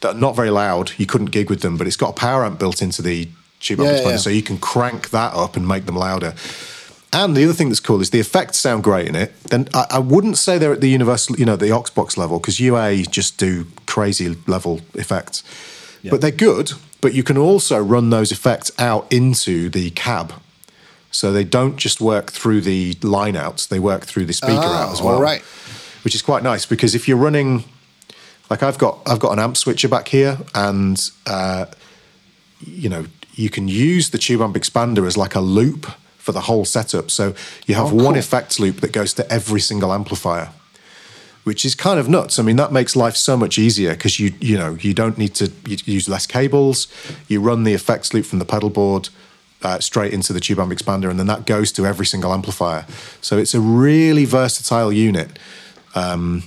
that are not very loud. You couldn't gig with them, but it's got a power amp built into the tube amp Yeah, expander, yeah. so you can crank that up and make them louder. And the other thing that's cool is the effects sound great in it. Then I, I wouldn't say they're at the universal, you know, the Oxbox level because UA just do crazy level effects, but they're good. But you can also run those effects out into the cab, so they don't just work through the line outs; they work through the speaker Ah, out as well. right. which is quite nice because if you're running, like I've got, I've got an amp switcher back here, and uh, you know you can use the tube amp expander as like a loop for the whole setup. So you have Oh, one cool. effects loop that goes to every single amplifier, which is kind of nuts. I mean, that makes life so much easier because you you know you don't need to you use less cables. You run the effects loop from the pedal board. Uh, straight into the tube amp expander, and then that goes to every single amplifier. So it's a really versatile unit. Um,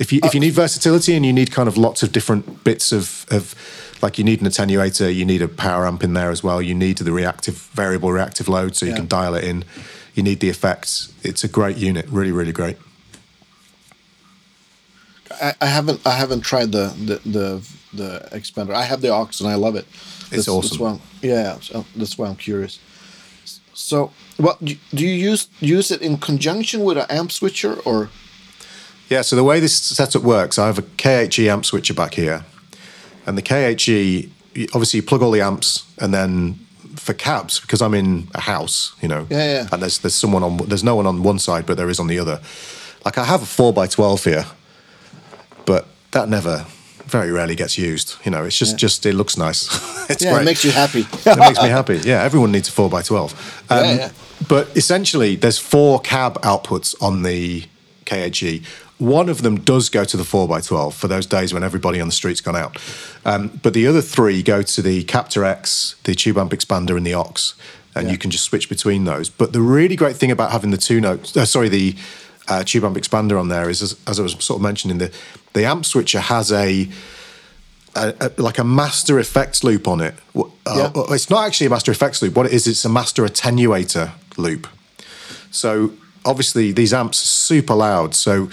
if you if you uh, need versatility and you need kind of lots of different bits of of like you need an attenuator, you need a power amp in there as well. You need the reactive variable reactive load so you Yeah. can dial it in. You need the effects. It's a great unit, really really great. I, I haven't I haven't tried the, the the the expander. I have the Ox and I love it. That's, awesome. That's yeah, so that's why I'm curious. So, what do you use use it in conjunction with an amp switcher or? Yeah, so the way this setup works, I have a KHE amp switcher back here. And the KHE, obviously, you plug all the amps, and then for cabs, because I'm in a house, you know, Yeah, yeah. and there's there's someone on there's no one on one side, but there is on the other. Like I have a four x twelve here, but that never, very rarely gets used. You know, it's just just it looks nice. it's Yeah, great. it makes you happy. it makes me happy. Yeah, everyone needs a four x twelve. Um, Yeah, yeah. But essentially, there's four cab outputs on the KHE. One of them does go to the four x twelve for those days when everybody on the street's gone out. Um, but the other three go to the Captor X, the tube amp expander, and the Ox. and Yeah. you can just switch between those. But the really great thing about having the two notes, uh, sorry, the uh, tube amp expander on there is, as, as I was sort of mentioning, the the amp switcher has a a, a- like a master effects loop on it. Uh, Yeah. It's not actually a master effects loop. What it is, it's a master attenuator loop. So obviously these amps are super loud. So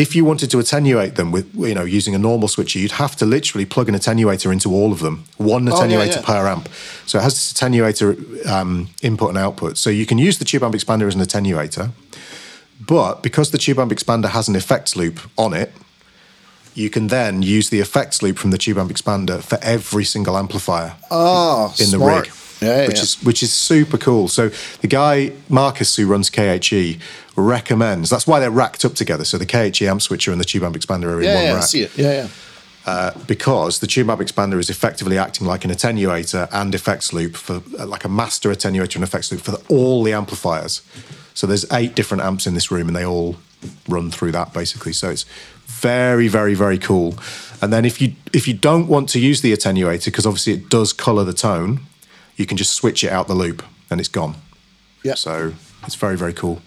if you wanted to attenuate them with you know using a normal switcher, you'd have to literally plug an attenuator into all of them, one yeah, attenuator yeah. per amp. So it has this attenuator um, input and output. So you can use the tube amp expander as an attenuator, but because the tube amp expander has an effects loop on it, you can then use the effects loop from the tube amp expander for every single amplifier Oh, in the rig, Yeah, which yeah. is which is super cool. So the guy Marcus who runs KHE recommends. That's why they're racked up together. So the KHE amp switcher and the tube amp expander are in yeah, one yeah, I see it. Yeah, yeah. because the tube amp expander is effectively acting like an attenuator and effects loop for uh, like a master attenuator and effects loop for the, all the amplifiers. So there's eight different amps in this room, and they all run through that basically. So it's very, very, very cool. And then if you if you don't want to use the attenuator because obviously it does color the tone, you can just switch it out the loop and it's gone. Yeah. So it's very, very cool.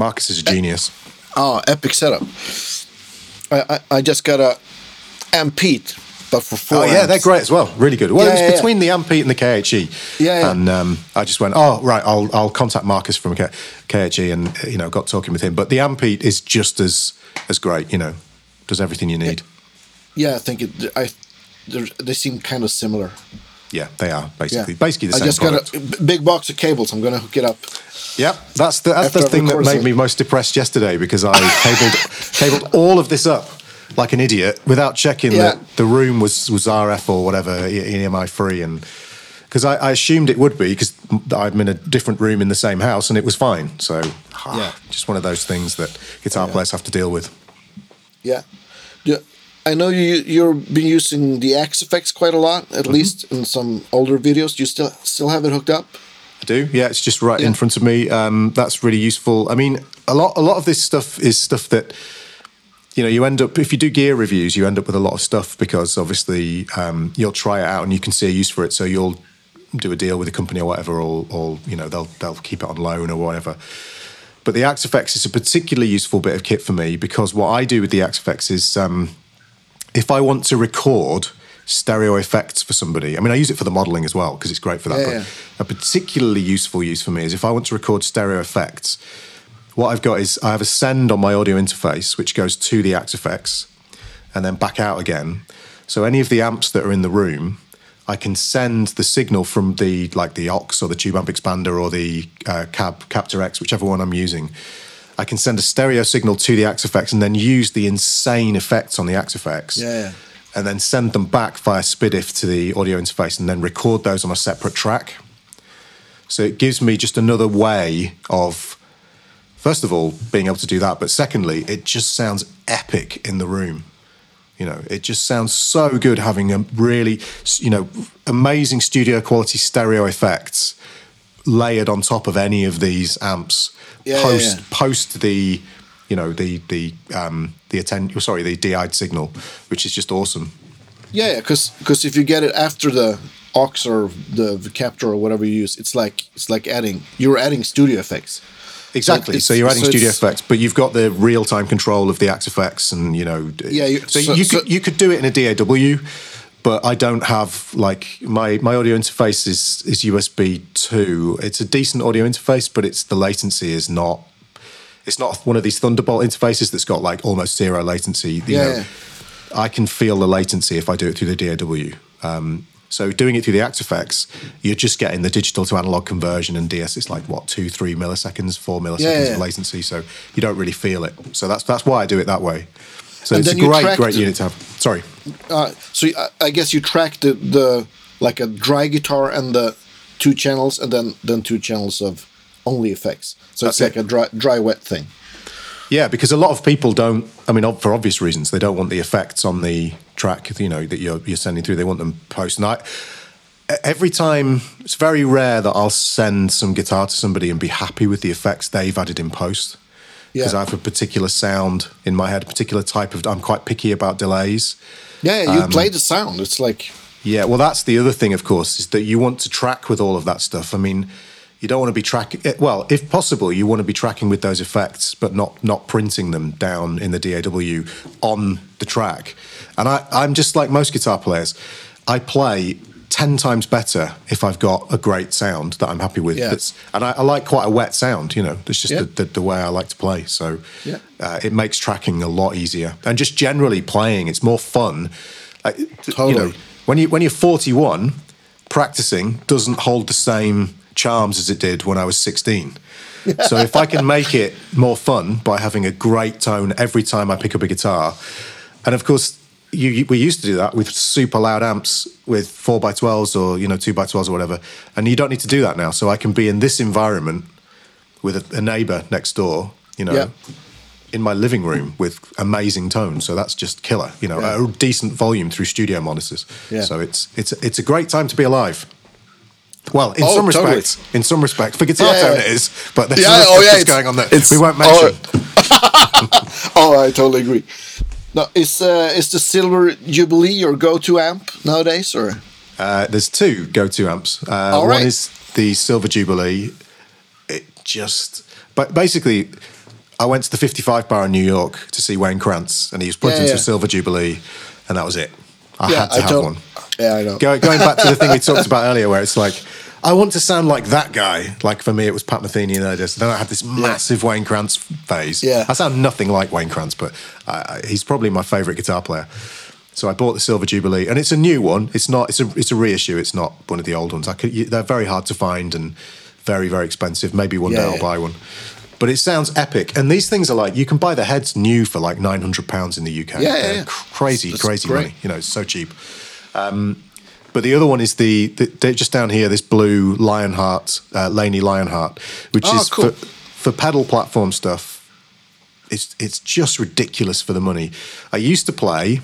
Marcus is a genius. Oh, epic setup. I, I, I just got a Ampete, but for four. Oh yeah, amps. they're great as well. Really good. Well, Yeah, it was yeah, yeah. between the Ampete and the KHE. Yeah, yeah. And um, I just went, oh right, I'll I'll contact Marcus from K- KHE, and you know, got talking with him. But the Ampete is just as as great. You know, does everything you need. Yeah, I think it. I they seem kind of similar. Yeah, they are Yeah, basically basically the I same I just product. got a big box of cables. I'm gonna hook it up. Yeah, that's the that's the thing that made me most depressed yesterday because I cabled cabled all of this up like an idiot without checking Yeah. that the room was was RF or whatever EMI free and because I, I assumed it would be because I'm in a different room in the same house and it was fine. So ah, Yeah. just one of those things that guitar Yeah. players have to deal with. Yeah. Yeah. I know you you've been using the Axe Effects quite a lot, at Mm-hmm. least in some older videos. Do you still still have it hooked up? I do. Yeah, it's just right in front of me. Um, that's really useful. I mean, a lot a lot of this stuff is stuff that you know you end up if you do gear reviews, you end up with a lot of stuff because obviously um, you'll try it out and you can see a use for it. So you'll do a deal with a company or whatever, or, or you know they'll they'll keep it on loan or whatever. But the Axe Effects is a particularly useful bit of kit for me because what I do with the Axe Effects is um, if I want to record stereo effects for somebody, I mean, I use it for the modeling as well because it's great for that. Yeah, but yeah. a particularly useful use for me is if I want to record stereo effects, what I've got is I have a send on my audio interface which goes to the Axe Effects and then back out again. So any of the amps that are in the room, I can send the signal from the like the Ox or the tube amp expander or the uh, cab Captor X, whichever one I'm using. I can send a stereo signal to the Axe Effects and then use the insane effects on the Axe Effects. Yeah, yeah. And then send them back via SPDIF to the audio interface and then record those on a separate track. So it gives me just another way of, first of all, being able to do that. But secondly, it just sounds epic in the room. You know, it just sounds so good having a really, you know, amazing studio quality stereo effects layered on top of any of these amps Yeah, yeah, post yeah. post the, you know, the the um the atten- sorry the DI'd signal, which is just awesome. Yeah, yeah, because if you get it after the Ox or the, the Captor or whatever you use, it's like it's like adding you're adding studio effects. Exactly. it's- So, you're adding so studio effects, but you've got the real time control of the Axe effects, and you know. Yeah, you- so, so- you so- could you could do it in a DAW, but I don't have like my my audio interface is is USB two. It's a decent audio interface, but it's the latency is not. It's not one of these Thunderbolt interfaces that's got like almost zero latency. You Yeah, know. I can feel the latency if I do it through the DAW. Um, so doing it through the Axe Effects, you're just getting the digital to analog conversion, and DS is like what two, three milliseconds, four milliseconds yeah. of latency. So you don't really feel it. So that's that's why I do it that way. So And it's a great, track great unit to have. Sorry. Uh, so I, I guess you track the, the like a dry guitar and the two channels, and then then two channels of only effects. So That's it's like it. a dry dry wet thing. Yeah, because a lot of people don't. I mean, for obvious reasons, they don't want the effects on the track. You know that you're you're sending through. They want them post. And I, every time, it's very rare that I'll send some guitar to somebody and be happy with the effects they've added in post. Because Yeah. I have a particular sound in my head, a particular type of. I'm quite picky about delays. Yeah, you Um, play the sound. It's like Yeah, well, that's the other thing, of course, is that you want to track with all of that stuff. I mean, you don't want to be tracking. Well, if possible, you want to be tracking with those effects, but not not printing them down in the DAW on the track. And I, I'm just like most guitar players. I play ten times better if I've got a great sound that I'm happy with. Yeah. That's, and I, I like quite a wet sound. You know, it's just Yeah. the, the, the way I like to play. So Yeah. uh, it makes tracking a lot easier, and just generally playing, it's more fun. Like, You Totally. know, when you when you're 41, practicing doesn't hold the same charms as it did when I was 16. so if I can make it more fun by having a great tone every time I pick up a guitar, and of course you, we used to do that with super loud amps with four by twelves or you know two by twelves or whatever, and you don't need to do that now. So I can be in this environment with a, a neighbor next door, you know, Yeah. in my living room with amazing tones. So that's just killer, you know, Yeah. a decent volume through studio monitors. Yeah. So it's it's it's a great time to be alive. Well, in Oh, some totally. respects, in some respects, for guitar Yeah, tone it is, but there's Yeah, oh, yeah, going on that it's- we won't oh, mention. oh, I totally agree. Now, is uh, is the Silver Jubilee your go-to amp nowadays, or Uh, there's two go-to amps. Uh, All one is the Silver Jubilee. It just, but basically, I went to the 55 bar in New York to see Wayne Krantz, and he was put Yeah, into yeah. a Silver Jubilee, and that was it. I yeah, had to I have one. Yeah, I know. Go, going back to the thing we talked about earlier, where it's like, I want to sound like that guy. Like for me, it was Pat Metheny and Erdis. Then I had this massive Wayne Krantz phase. Yeah. I sound nothing like Wayne Krantz, but I, I, he's probably my favorite guitar player. So I bought the Silver Jubilee, and it's a new one. It's not. It's a. It's a reissue. It's not one of the old ones. I could. you- They're very hard to find and very very expensive. Maybe one Yeah, day I'll yeah. buy one. But it sounds epic, and these things are like you can buy the heads new for like nine hundred pounds in the UK. Yeah, yeah, yeah. crazy, That's crazy great. money. You know, it's so cheap. Um, But the other one is the, the just down here, this blue Lionheart, uh, Laney Lionheart, which Oh, is cool. for, for pedal platform stuff. It's it's just ridiculous for the money. I used to play.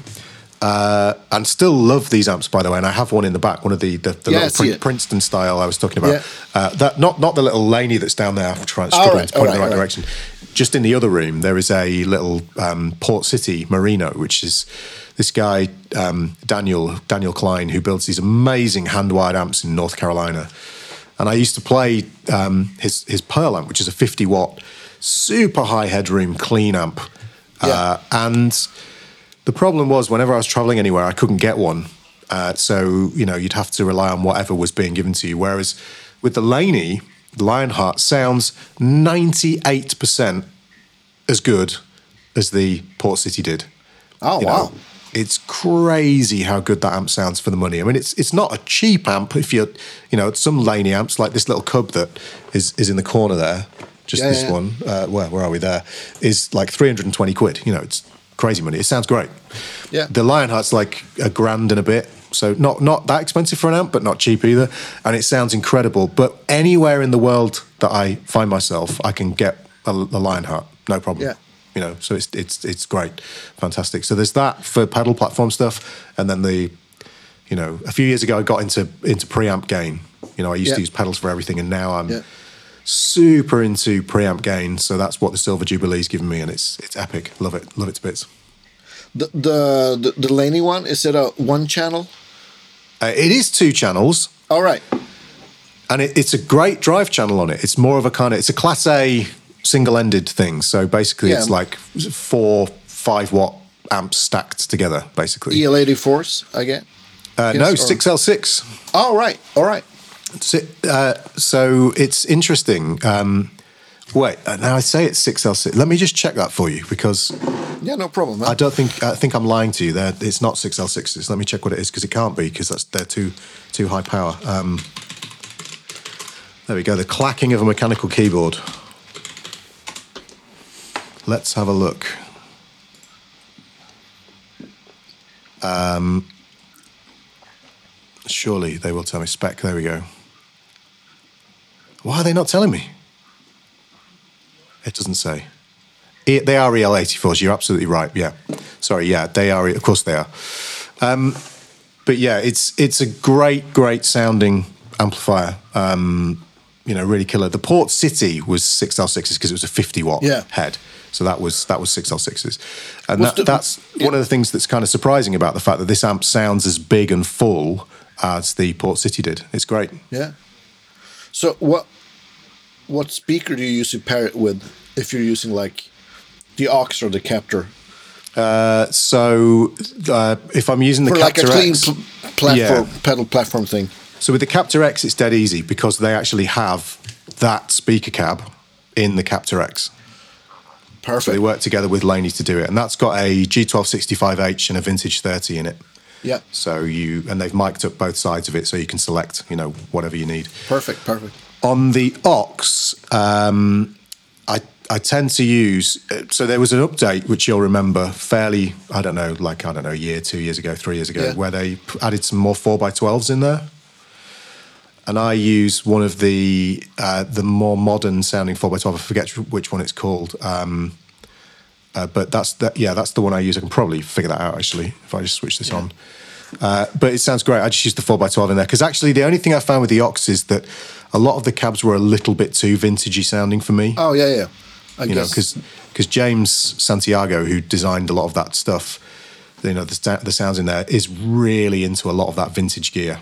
Uh, and still love these amps, by the way. And I have one in the back, one of the the, the Yeah, little Prin- Princeton style I was talking about. Yeah. Uh, that not not the little Laney that's down there. I'm trying All struggling right, to point all in the right, right direction. Just in the other room, there is a little um, Port City Merino, which is this guy um, Daniel Daniel Klein, who builds these amazing hand wired amps in North Carolina. And I used to play um, his his Pearl amp, which is a 50 watt, super high headroom, clean amp. Yeah. Uh, and the problem was whenever I was traveling anywhere, I couldn't get one. Uh, so you know you'd have to rely on whatever was being given to you. Whereas with the Laney, the Lionheart sounds ninety eight percent as good as the Port City did. Oh You wow! know, it's crazy how good that amp sounds for the money. I mean, it's it's not a cheap amp. If you're, you know, some Laney amps like this little cub that is is in the corner there, just Yeah, this yeah. one. Uh, where where are we? There is like three hundred and twenty quid. You know, it's crazy money. It sounds great. Yeah. the Lionheart's like a grand and a bit. So not not that expensive for an amp, but not cheap either. And it sounds incredible. But anywhere in the world that I find myself, I can get a, a Lionheart, no problem Yeah. You know so it's it's it's great. Fantastic. So there's that for pedal platform stuff. And then the you know a few years ago i got into into preamp gain. You know i used Yeah. to use pedals for everything. And now i'm Yeah. super into preamp gain. So that's what the silver jubilee's given me. And it's it's epic. Love it. Love it to bits. The, the the the Laney one is it a one channel? uh, it is two channels. All right. and it, it's a great drive channel on it. It's more of a kind of it's a class A single-ended thing. So basically, it's like four five watt amps stacked together. Basically, EL eighty fours, I get. uh, no six L six. All right. All right. So, uh, so it's interesting. Um, wait, uh, now I say it's six L six. Let me just check that for you because Yeah, no problem. Man. I don't think I think I'm lying to you. There, it's not six L sixes. Let me check what it is because it can't be because that's they're too too high power. Um, there we go. The clacking of a mechanical keyboard. Let's have a look. Um, surely they will tell me spec. There we go. Why are they not telling me? It doesn't say. E- they are EL84s. You're absolutely right. Yeah. Sorry. Yeah, they are. Of course, they are. Um, but yeah, it's it's a great, great sounding amplifier. Um, you know, really killer. The Port City was six L sixes because it was a 50 watt Yeah. head. So that was that was six L sixes, and that, the- that's one of the things that's kind of surprising about the fact that this amp sounds as big and full as the Port City did. It's great. Yeah. So what what speaker do you use to pair it with if you're using like the aux or the captor? Uh, so uh, if I'm using the For like a Captor clean X, platform Yeah. pedal platform thing. so with the Captor X, it's dead easy because they actually have that speaker cab in the Captor X. So they Perfect. work together with Laney to do it, and that's got a G1265H and a Vintage 30 in it. Yeah. So you and they've mic'd up both sides of it, so you can select, you know, whatever you need. Perfect. Perfect. On the Ox, um, I I tend to use. So there was an update which you'll remember fairly. I don't know, like I don't know, a year, two years ago, three years ago, Yeah. where they added some more four x twelves in there. And I use one of the uh, the more modern sounding four x twelve. I forget which one it's called. Um, uh, but that's that. Yeah, that's the one I use. I can probably figure that out actually if I just switch this on. Uh, but it sounds great. I just used the 4x12 in there because actually the only thing I found with the Ox is that a lot of the cabs were a little bit too vintagey sounding for me. Oh yeah, yeah. I you know, guess. because James Santiago, who designed a lot of that stuff, you know, the, the sounds in there is really into a lot of that vintage gear,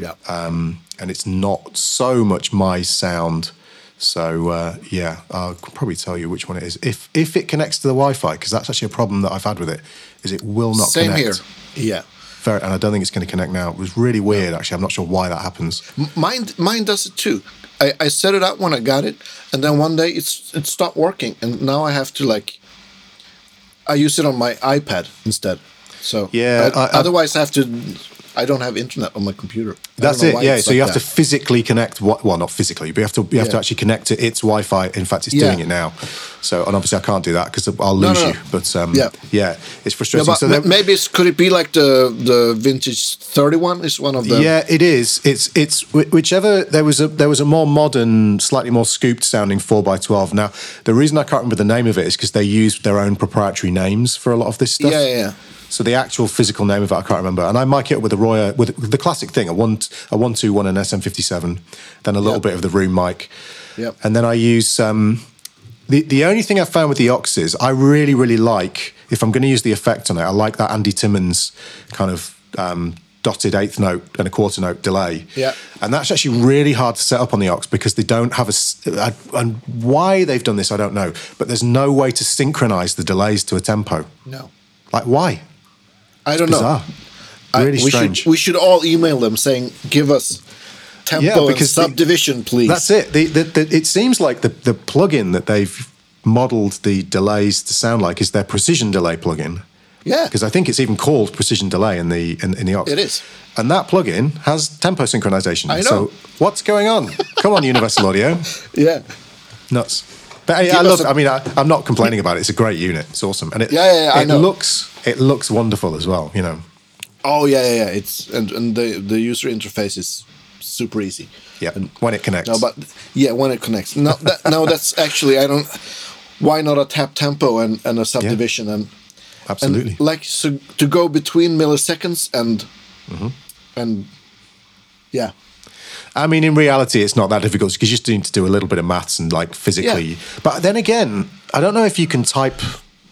yeah. and it's not so much my sound. So uh, yeah, I'll probably tell you which one it is if if it connects to the Wi-Fi because that's actually a problem that I've had with it is it will not Same connect. here. Yeah. Very, and I don't think it's going to connect now. It was really weird, actually. I'm not sure why that happens. Mine mine does it too. I, I set it up when I got it, and then one day it's it stopped working, and now I have to like. I use it on my iPad instead. So Yeah, I- I- I- otherwise, I have to. I don't have internet on my computer. I That's it. Yeah. So like you have that. to physically connect. What? Well, not physically, but you have to. You have to actually connect to its Wi-Fi. In fact, it's Yeah. doing it now. So, and obviously, I can't do that because I'll No, lose no, you. But um, Yeah. yeah, it's Yeah, frustrating. but so there- maybe it's, could it be like the the vintage thirty one is one of the yeah, it is. It's it's whichever. There was a there was a more modern, slightly more scooped sounding four x twelve. Now, the reason I can't remember the name of it is because they used their own proprietary names for a lot of this stuff. Yeah, yeah, yeah. So the actual physical name of it I can't remember, and I mic it up with a Royer with the classic thing a one a one two one and SM fifty seven, then a little Yep. bit of the room mic, Yep. and then I use um, the the only thing I found with the Oxes I really really like if I'm going to use the effect on it I like that Andy Timmons kind of um, dotted eighth note and a quarter note delay, Yeah. and that's actually really hard to set up on the Ox because they don't have a and why they've done this I don't know, but there's no way to synchronize the delays to a tempo. No, Like why? I don't Bizarre. know. I- Really we strange. Should, we should all email them saying, "Give us tempo Yeah, and because the- subdivision, please." That's it. The, the, the, it seems like the, the plugin that they've modeled the delays to sound like is their precision delay plugin. Yeah, Because I think it's even called precision delay in the in, in the Ox. It is. And that plugin has tempo synchronization. I know. So what's going on? Come on, Universal Audio. yeah, Nuts. But hey, I love. a- I mean, I, I'm not complaining about it. It's a great unit. It's awesome, and it. Yeah, yeah, yeah, I it know. looks. It looks wonderful as well. You know. Oh yeah, yeah, yeah. It's and, and the the user interface is super easy. Yeah. and, when it connects. No, but yeah, when it connects. No, that, no, that's actually I don't. Why not a tap tempo and, and a subdivision and absolutely. and like so to go between milliseconds and Mm-hmm. and yeah, I mean, in reality, it's not that difficult because you just need to do a little bit of maths and like physically. Yeah. But then again, I don't know if you can type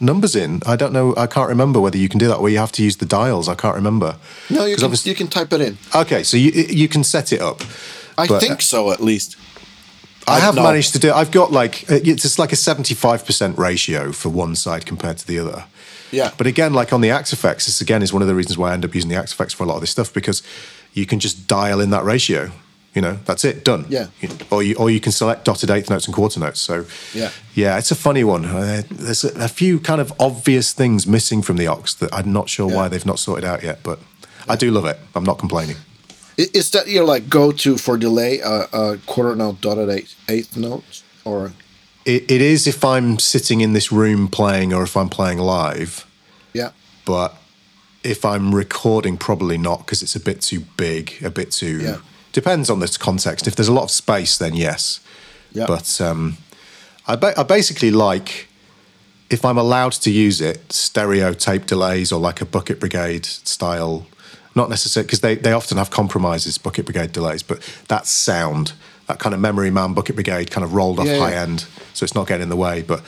numbers in. I don't know. I can't remember whether you can do that or you have to use the dials. I can't remember. no, you can you can type it in. Okay, so you you can set it up. I But- think so at least. I have no. managed to do. I've got like it's just like a seventy-five percent ratio for one side compared to the other. Yeah. But again, like on the Axe Effects, this again is one of the reasons why I end up using the Axe Effects for a lot of this stuff because you can just dial in that ratio. You know, that's it, done. Yeah. Or you or you can select dotted eighth notes and quarter notes. So Yeah. yeah, it's a funny one. Uh, there's a, a few kind of obvious things missing from the Ox that I'm not sure why they've not sorted out yet. But I do love it. I'm not complaining. Is that your like go to for delay a uh, quarter note dotted eighth, eighth note or It, it is if I'm sitting in this room playing or if I'm playing live. yeah but if I'm recording, probably not because it's a bit too big, a bit too. Yeah. Depends on this context. If there's a lot of space, then yes. Yeah. But um, I, ba- I basically like if I'm allowed to use it, stereo tape delays or like a Bucket Brigade style, not necessarily because they, they often have compromises, Bucket Brigade delays, but that sound, that kind of memory man Bucket Brigade kind of rolled off Yeah, high yeah. end, so it's not getting in the way. But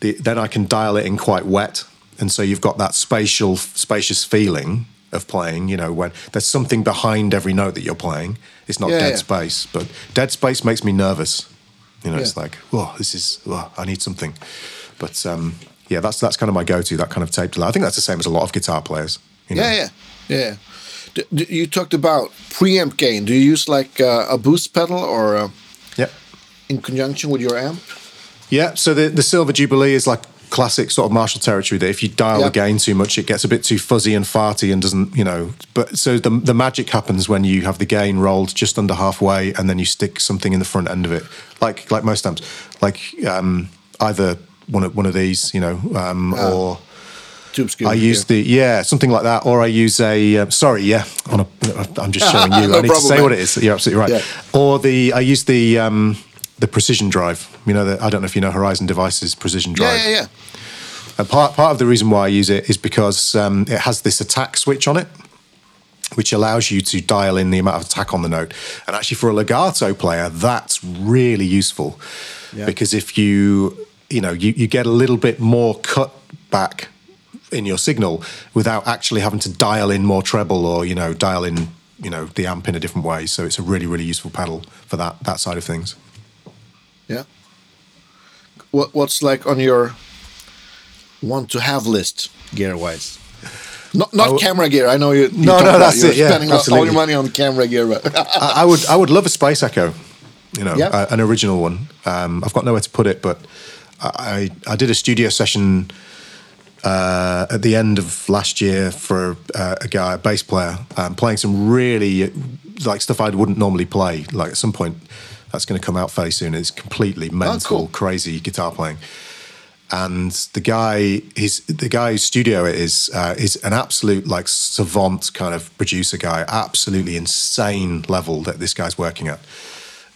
the, then I can dial it in quite wet, and so you've got that spatial, spacious feeling of playing. You know, when there's something behind every note that you're playing, it's not Yeah, dead yeah. space. But dead space makes me nervous. You know, it's like, oh, this is, oh, I need something. But um, yeah, that's that's kind of my go-to. That kind of tape delay. I think that's the same as a lot of guitar players. You know? Yeah, yeah, yeah. D- d- you talked about preamp gain. Do you use like uh, a boost pedal or uh, yeah, in conjunction with your amp? yeah. So the the Silver Jubilee is like classic sort of Marshall territory. That if you dial Yeah. the gain too much, it gets a bit too fuzzy and farty and doesn't, you know. But so the the magic happens when you have the gain rolled just under halfway, and then you stick something in the front end of it, like like most amps, like um, either one of one of these, you know, um, Ah. or. I use the yeah something like that, or I use a uh, sorry yeah. On a, I'm just showing you. No I need to say man. what it is. You're absolutely right. Yeah. Or the I use the um, the precision drive. You know, the, I don't know if you know Horizon Devices precision Yeah, drive. yeah, yeah. And part part of the reason why I use it is because um, it has this attack switch on it, which allows you to dial in the amount of attack on the note. And actually, for a legato player, that's really useful Yeah. because if you you know you, you get a little bit more cut back in your signal without actually having to dial in more treble or you know dial in you know the amp in a different way. So it's a really really useful pedal for that that side of things. Yeah. What What's like on your want to have list gear wise? Not not camera gear. I know you. you No, no, that's you're it, yeah, spending all- all your money on camera gear, but I, I would I would love a Space Echo, you know, Yeah. uh, an original one. Um, I've got nowhere to put it, but I I did a studio session uh, at the end of last year for uh, a guy, a bass player, um, playing some really like stuff I wouldn't normally play. Like at some point, that's going to come out fairly soon. It's completely mental, cool. crazy guitar playing. And the guy, he's the guy whose studio it is, uh, is an absolute like savant kind of producer guy. Absolutely insane level that this guy's working at.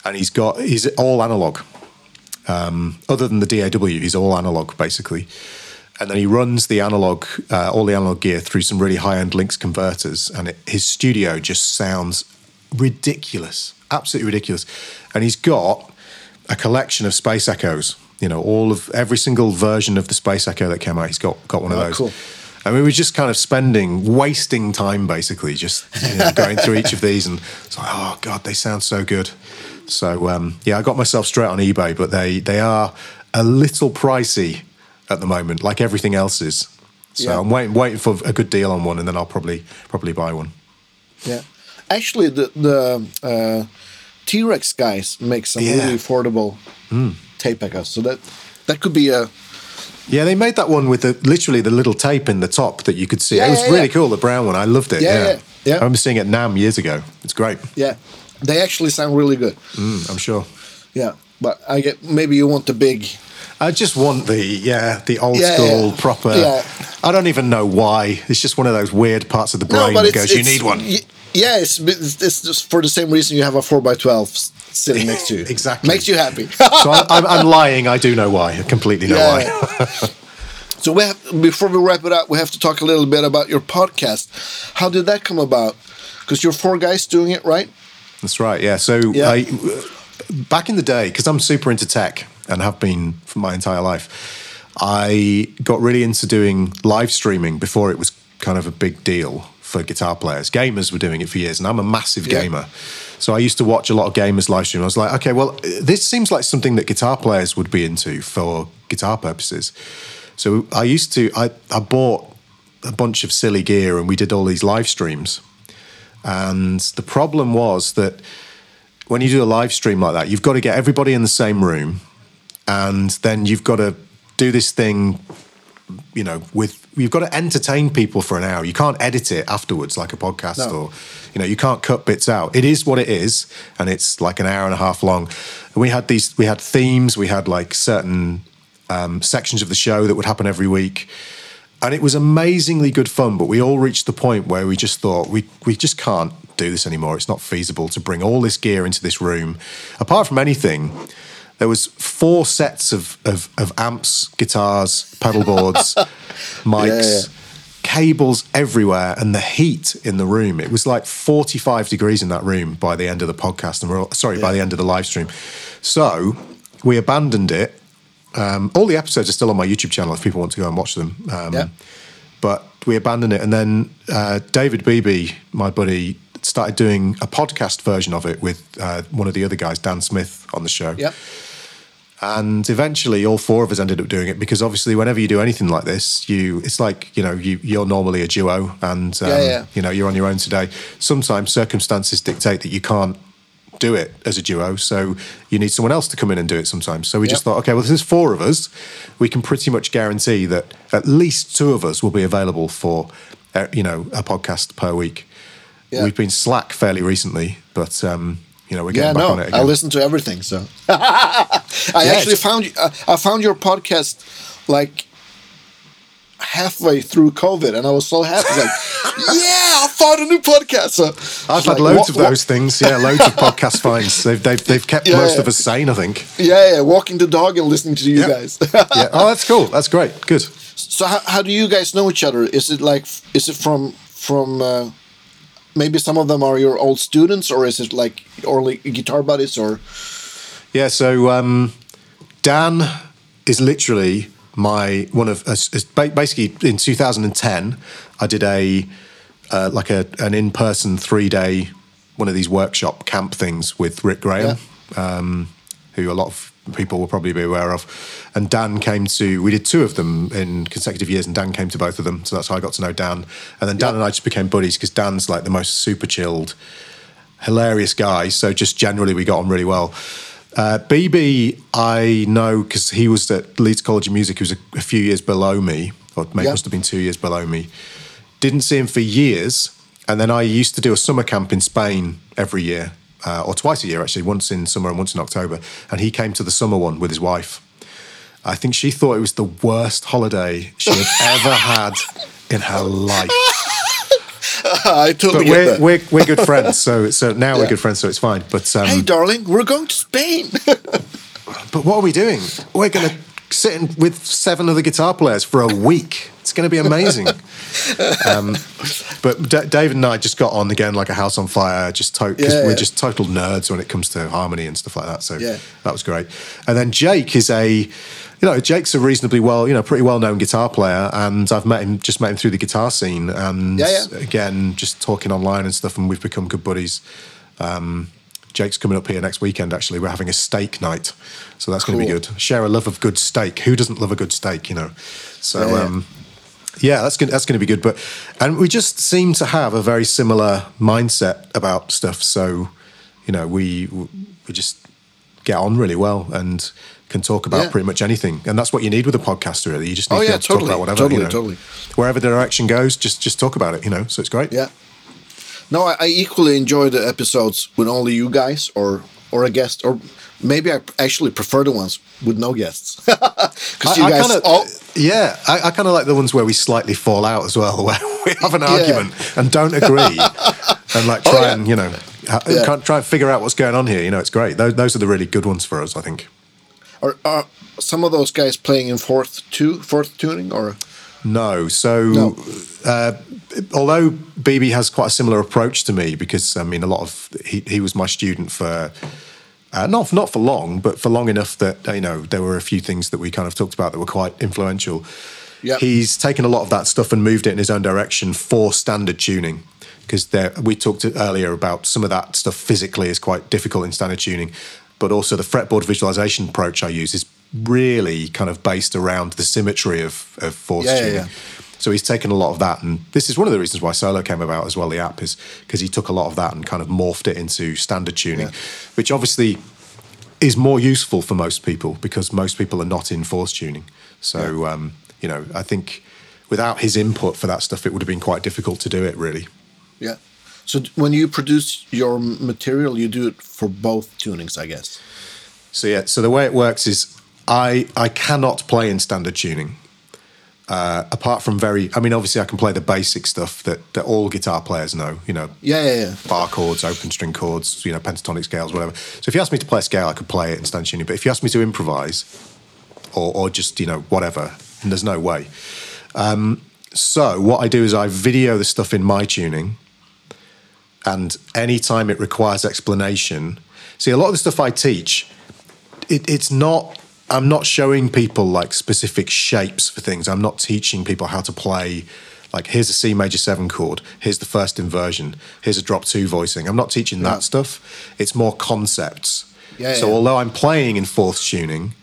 And he's got he's all analog. Um, other than the DAW, he's all analog basically. And then he runs the analog, uh, all the analog gear through some really high-end Lynx converters, and it, his studio just sounds ridiculous, absolutely ridiculous. And he's got a collection of Space Echoes. You know, all of every single version of the Space Echo that came out, he's got got one of Oh, those. cool. And we were just kind of spending, wasting time basically, just you know, going through each of these, and it's like, oh god, they sound so good. So um, yeah, I got myself straight on eBay, but they they are a little pricey at the moment, like everything else is. So Yeah. I'm waiting waiting for a good deal on one, and then I'll probably probably buy one. yeah. Actually, the the uh, T Rex guys make some Yeah. Really affordable tape echoes, so that that could be a Yeah, they made that one with the literally the little tape in the top that you could see. Yeah, it was yeah, really yeah. cool, the brown one. I loved it. Yeah, Yeah, yeah. I remember seeing it at NAMM years ago. It's great. yeah. They actually sound really good. Mm, I'm sure. Yeah, but I get maybe you want the big. I just want the yeah the old school proper. Yeah. I don't even know why. It's just one of those weird parts of the brain no, that goes, "You need one." y- Yeah, it's, it's it's just for the same reason you have a four x twelve sitting next to you. Exactly. makes you happy. so I, I'm, I'm lying. I do know why. I completely know why. so we have before we wrap it up, we have to talk a little bit about your podcast. How did that come about? Because you're four guys doing it, right? That's right. Yeah. So Yeah. I, back in the day, because I'm super into tech and have been for my entire life, I got really into doing live streaming before it was kind of a big deal for guitar players. Gamers were doing it for years, and I'm a massive Yeah. gamer. So I used to watch a lot of gamers live stream. I was like, okay, well, this seems like something that guitar players would be into for guitar purposes. So I used to, I, I bought a bunch of silly gear and we did all these live streams. And the problem was that when you do a live stream like that, you've got to get everybody in the same room, and then you've got to do this thing, you know, with you've got to entertain people for an hour. You can't edit it afterwards like a podcast, No. or you know, you can't cut bits out. It is what it is, and it's like an hour and a half long. And we had these, we had themes, we had like certain um, sections of the show that would happen every week. And it was amazingly good fun, but we all reached the point where we just thought we we just can't do this anymore. It's not feasible to bring all this gear into this room. Apart from anything, there was four sets of, of, of amps, guitars, pedal boards, mics, yeah. cables everywhere, and the heat in the room. It was like 45 degrees in that room by the end of the podcast, and we're all, sorry, by the end of the live stream. So we abandoned it. Um, all the episodes are still on my YouTube channel if people want to go and watch them. Um, Yeah. But we abandoned it, and then uh, David Beebe, my buddy, started doing a podcast version of it with uh, one of the other guys, Dan Smith, on the show. Yep. And eventually, all four of us ended up doing it because obviously, whenever you do anything like this, you it's like you know you you're normally a duo, and um, Yeah, yeah. you know you're on your own today. Sometimes circumstances dictate that you can't do it as a duo, so you need someone else to come in and do it sometimes. So we just thought, okay, well, there's four of us. We can pretty much guarantee that at least two of us will be available for uh, you know a podcast per week. Yeah. We've been slack fairly recently, but um, you know we're Yeah, getting back no, on it I listen to everything. So I Yeah, actually it's- found uh, I found your podcast like halfway through COVID, and I was so happy. Like, yeah, I found a new podcast. So I've like, had loads wa- of those things. Yeah, loads of podcast finds. They've they've, they've kept Yeah, most yeah. of us sane, I think. Yeah, yeah, walking the dog and listening to you Yeah. guys. Yeah. Oh, that's cool. That's great. Good. so how, how do you guys know each other? Is it like is it from from uh, maybe some of them are your old students, or is it like or like guitar buddies, or Yeah. So um, Dan is literally my one of ba- Basically, in 2010, I did a uh, like a an in person three day one of these workshop camp things with Rick Graham, um, who a lot of people will probably be aware of. And Dan came to. We did two of them in consecutive years, and Dan came to both of them. So that's how I got to know Dan. And then Dan and I just became buddies because Dan's like the most super chilled hilarious guy. So just generally, we got on really well. Uh, BB, I know because he was at Leeds College of Music. He was a, a few years below me, or maybe Yeah. must have been two years below me. Didn't see him for years, and then I used to do a summer camp in Spain every year, uh, or twice a year actually, once in summer and once in October. And he came to the summer one with his wife. I think she thought it was the worst holiday she had ever had in her life I totally but we're, we're we're good friends, so so now we're good friends, so it's fine. But um, Hey, darling, we're going to Spain. but what are we doing? We're going to sit in with seven other guitar players for a week. It's going to be amazing. um, but D- David and I just got on again like a house on fire. Just to- 'cause Yeah, we're just total nerds when it comes to harmony and stuff like that. So Yeah. that was great. And then Jake is a, you know, Jake's a reasonably well, you know, pretty well known guitar player, and I've met him just met him through the guitar scene, and Yeah, yeah. again just talking online and stuff, and we've become good buddies. Um, Jake's coming up here next weekend. Actually, we're having a steak night, so that's going to be good. Share a love of good steak. Who doesn't love a good steak? You know. So Yeah, yeah. um, yeah, that's going that's going to be good. But and we just seem to have a very similar mindset about stuff. So you know, we we just get on really well and can talk about Yeah. pretty much anything. And that's what you need with a podcast. Really, you just need Oh, to yeah, to talk totally, about whatever. totally, you know. totally. Wherever the direction goes, just just talk about it. You know, so it's great. yeah. No, I, I equally enjoy the episodes with only you guys, or or a guest, or maybe I actually prefer the ones with no guests because you I, I guys kinda, all. yeah, I, I kind of like the ones where we slightly fall out as well, where we have an argument and don't agree, and like try Oh, yeah. and you know, Yeah. can't try and figure out what's going on here. You know, it's great. Those, those are the really good ones for us, I think. Are, are some of those guys playing in fourth two, fourth tuning, or No, so No. Uh, although BB has quite a similar approach to me, because I mean, a lot of he, he was my student for. Uh, not not for long, but for long enough that you know there were a few things that we kind of talked about that were quite influential. Yeah. He's taken a lot of that stuff and moved it in his own direction for standard tuning, because we talked earlier about some of that stuff physically is quite difficult in standard tuning, but also the fretboard visualization approach I use is really kind of based around the symmetry of of fourth Yeah, yeah, tuning. yeah. So he's taken a lot of that, and this is one of the reasons why Solo came about as well. The app is because he took a lot of that and kind of morphed it into standard tuning, Yeah. which obviously is more useful for most people because most people are not in fourths tuning. So um, you know, I think without his input for that stuff, it would have been quite difficult to do it. Really, yeah. So when you produce your material, you do it for both tunings, I guess. So yeah, so the way it works is I I cannot play in standard tuning. Uh, apart from very, I mean, obviously, I can play the basic stuff that, that all guitar players know. You know, Yeah, yeah, yeah. bar chords, open string chords, you know, pentatonic scales, whatever. So if you ask me to play a scale, I could play it in standard tuning. But if you ask me to improvise, or, or just you know whatever, there's no way. Um, so what I do is I video the stuff in my tuning, and anytime it requires explanation, see a lot of the stuff I teach, it, it's not. I'm not showing people like specific shapes for things. I'm not teaching people how to play. Like here's a C major seven chord. Here's the first inversion. Here's a drop two voicing. I'm not teaching that stuff. It's more concepts. Yeah, so yeah. although I'm playing in fourth tuning,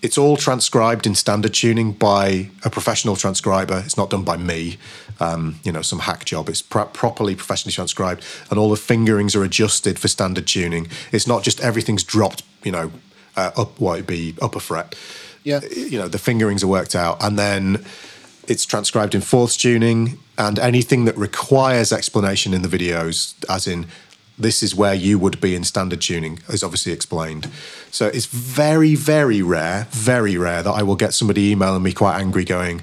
it's all transcribed in standard tuning by a professional transcriber. It's not done by me, um, you know, some hack job. It's pro- properly professionally transcribed, and all the fingerings are adjusted for standard tuning. It's not just everything's dropped, you know, uh, up what it'd be upper fret. Yeah. you know, the fingerings are worked out, and then it's transcribed in fourth tuning, and anything that requires explanation in the videos, as in this is where you would be in standard tuning, is obviously explained. So it's very, very rare, very rare that I will get somebody emailing me quite angry, going,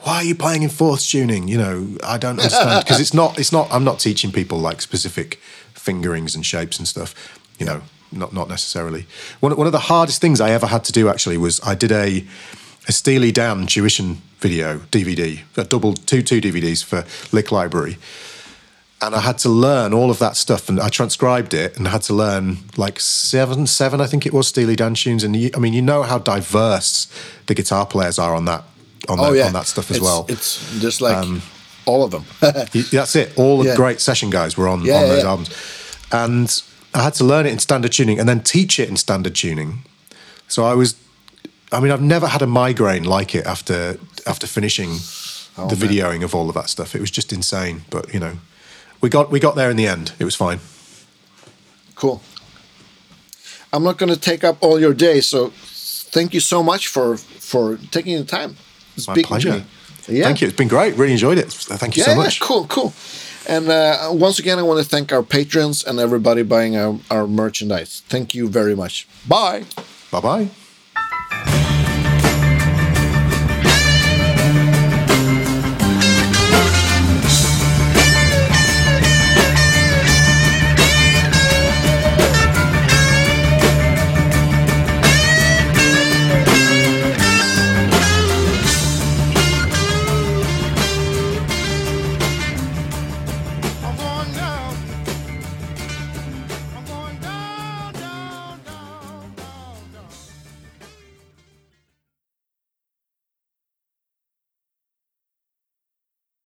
"Why are you playing in fourth tuning?" You know, I don't understand because it's not, it's not. I'm not teaching people like specific fingerings and shapes and stuff. You know, not not necessarily. One one of the hardest things I ever had to do actually was I did a a Steely Dan tuition video DVD, a double two two DVDs for Lick Library, and I had to learn all of that stuff, and I transcribed it, and had to learn like seven seven I think it was Steely Dan tunes, and you, I mean you know how diverse the guitar players are on that on, Oh that, yeah, on that stuff as It's- well. Um, It's just like all of them. That's it. All the Yeah. great session guys were on, Yeah, on those albums. And I had to learn it in standard tuning and then teach it in standard tuning. So I was, I mean, I've never had a migraine like it after after finishing Oh, the videoing of all of that stuff. It was just insane. But you know, we got we got there in the end. It was fine. cool. I'm not going to take up all your day, so thank you so much for for taking the time. My pleasure. Yeah. Thank you. It's been great. Really enjoyed it. Thank you Yeah, so yeah, much. cool, cool. And uh, once again, I want to thank our patrons and everybody buying our, our merchandise. Thank you very much. Bye. Bye bye.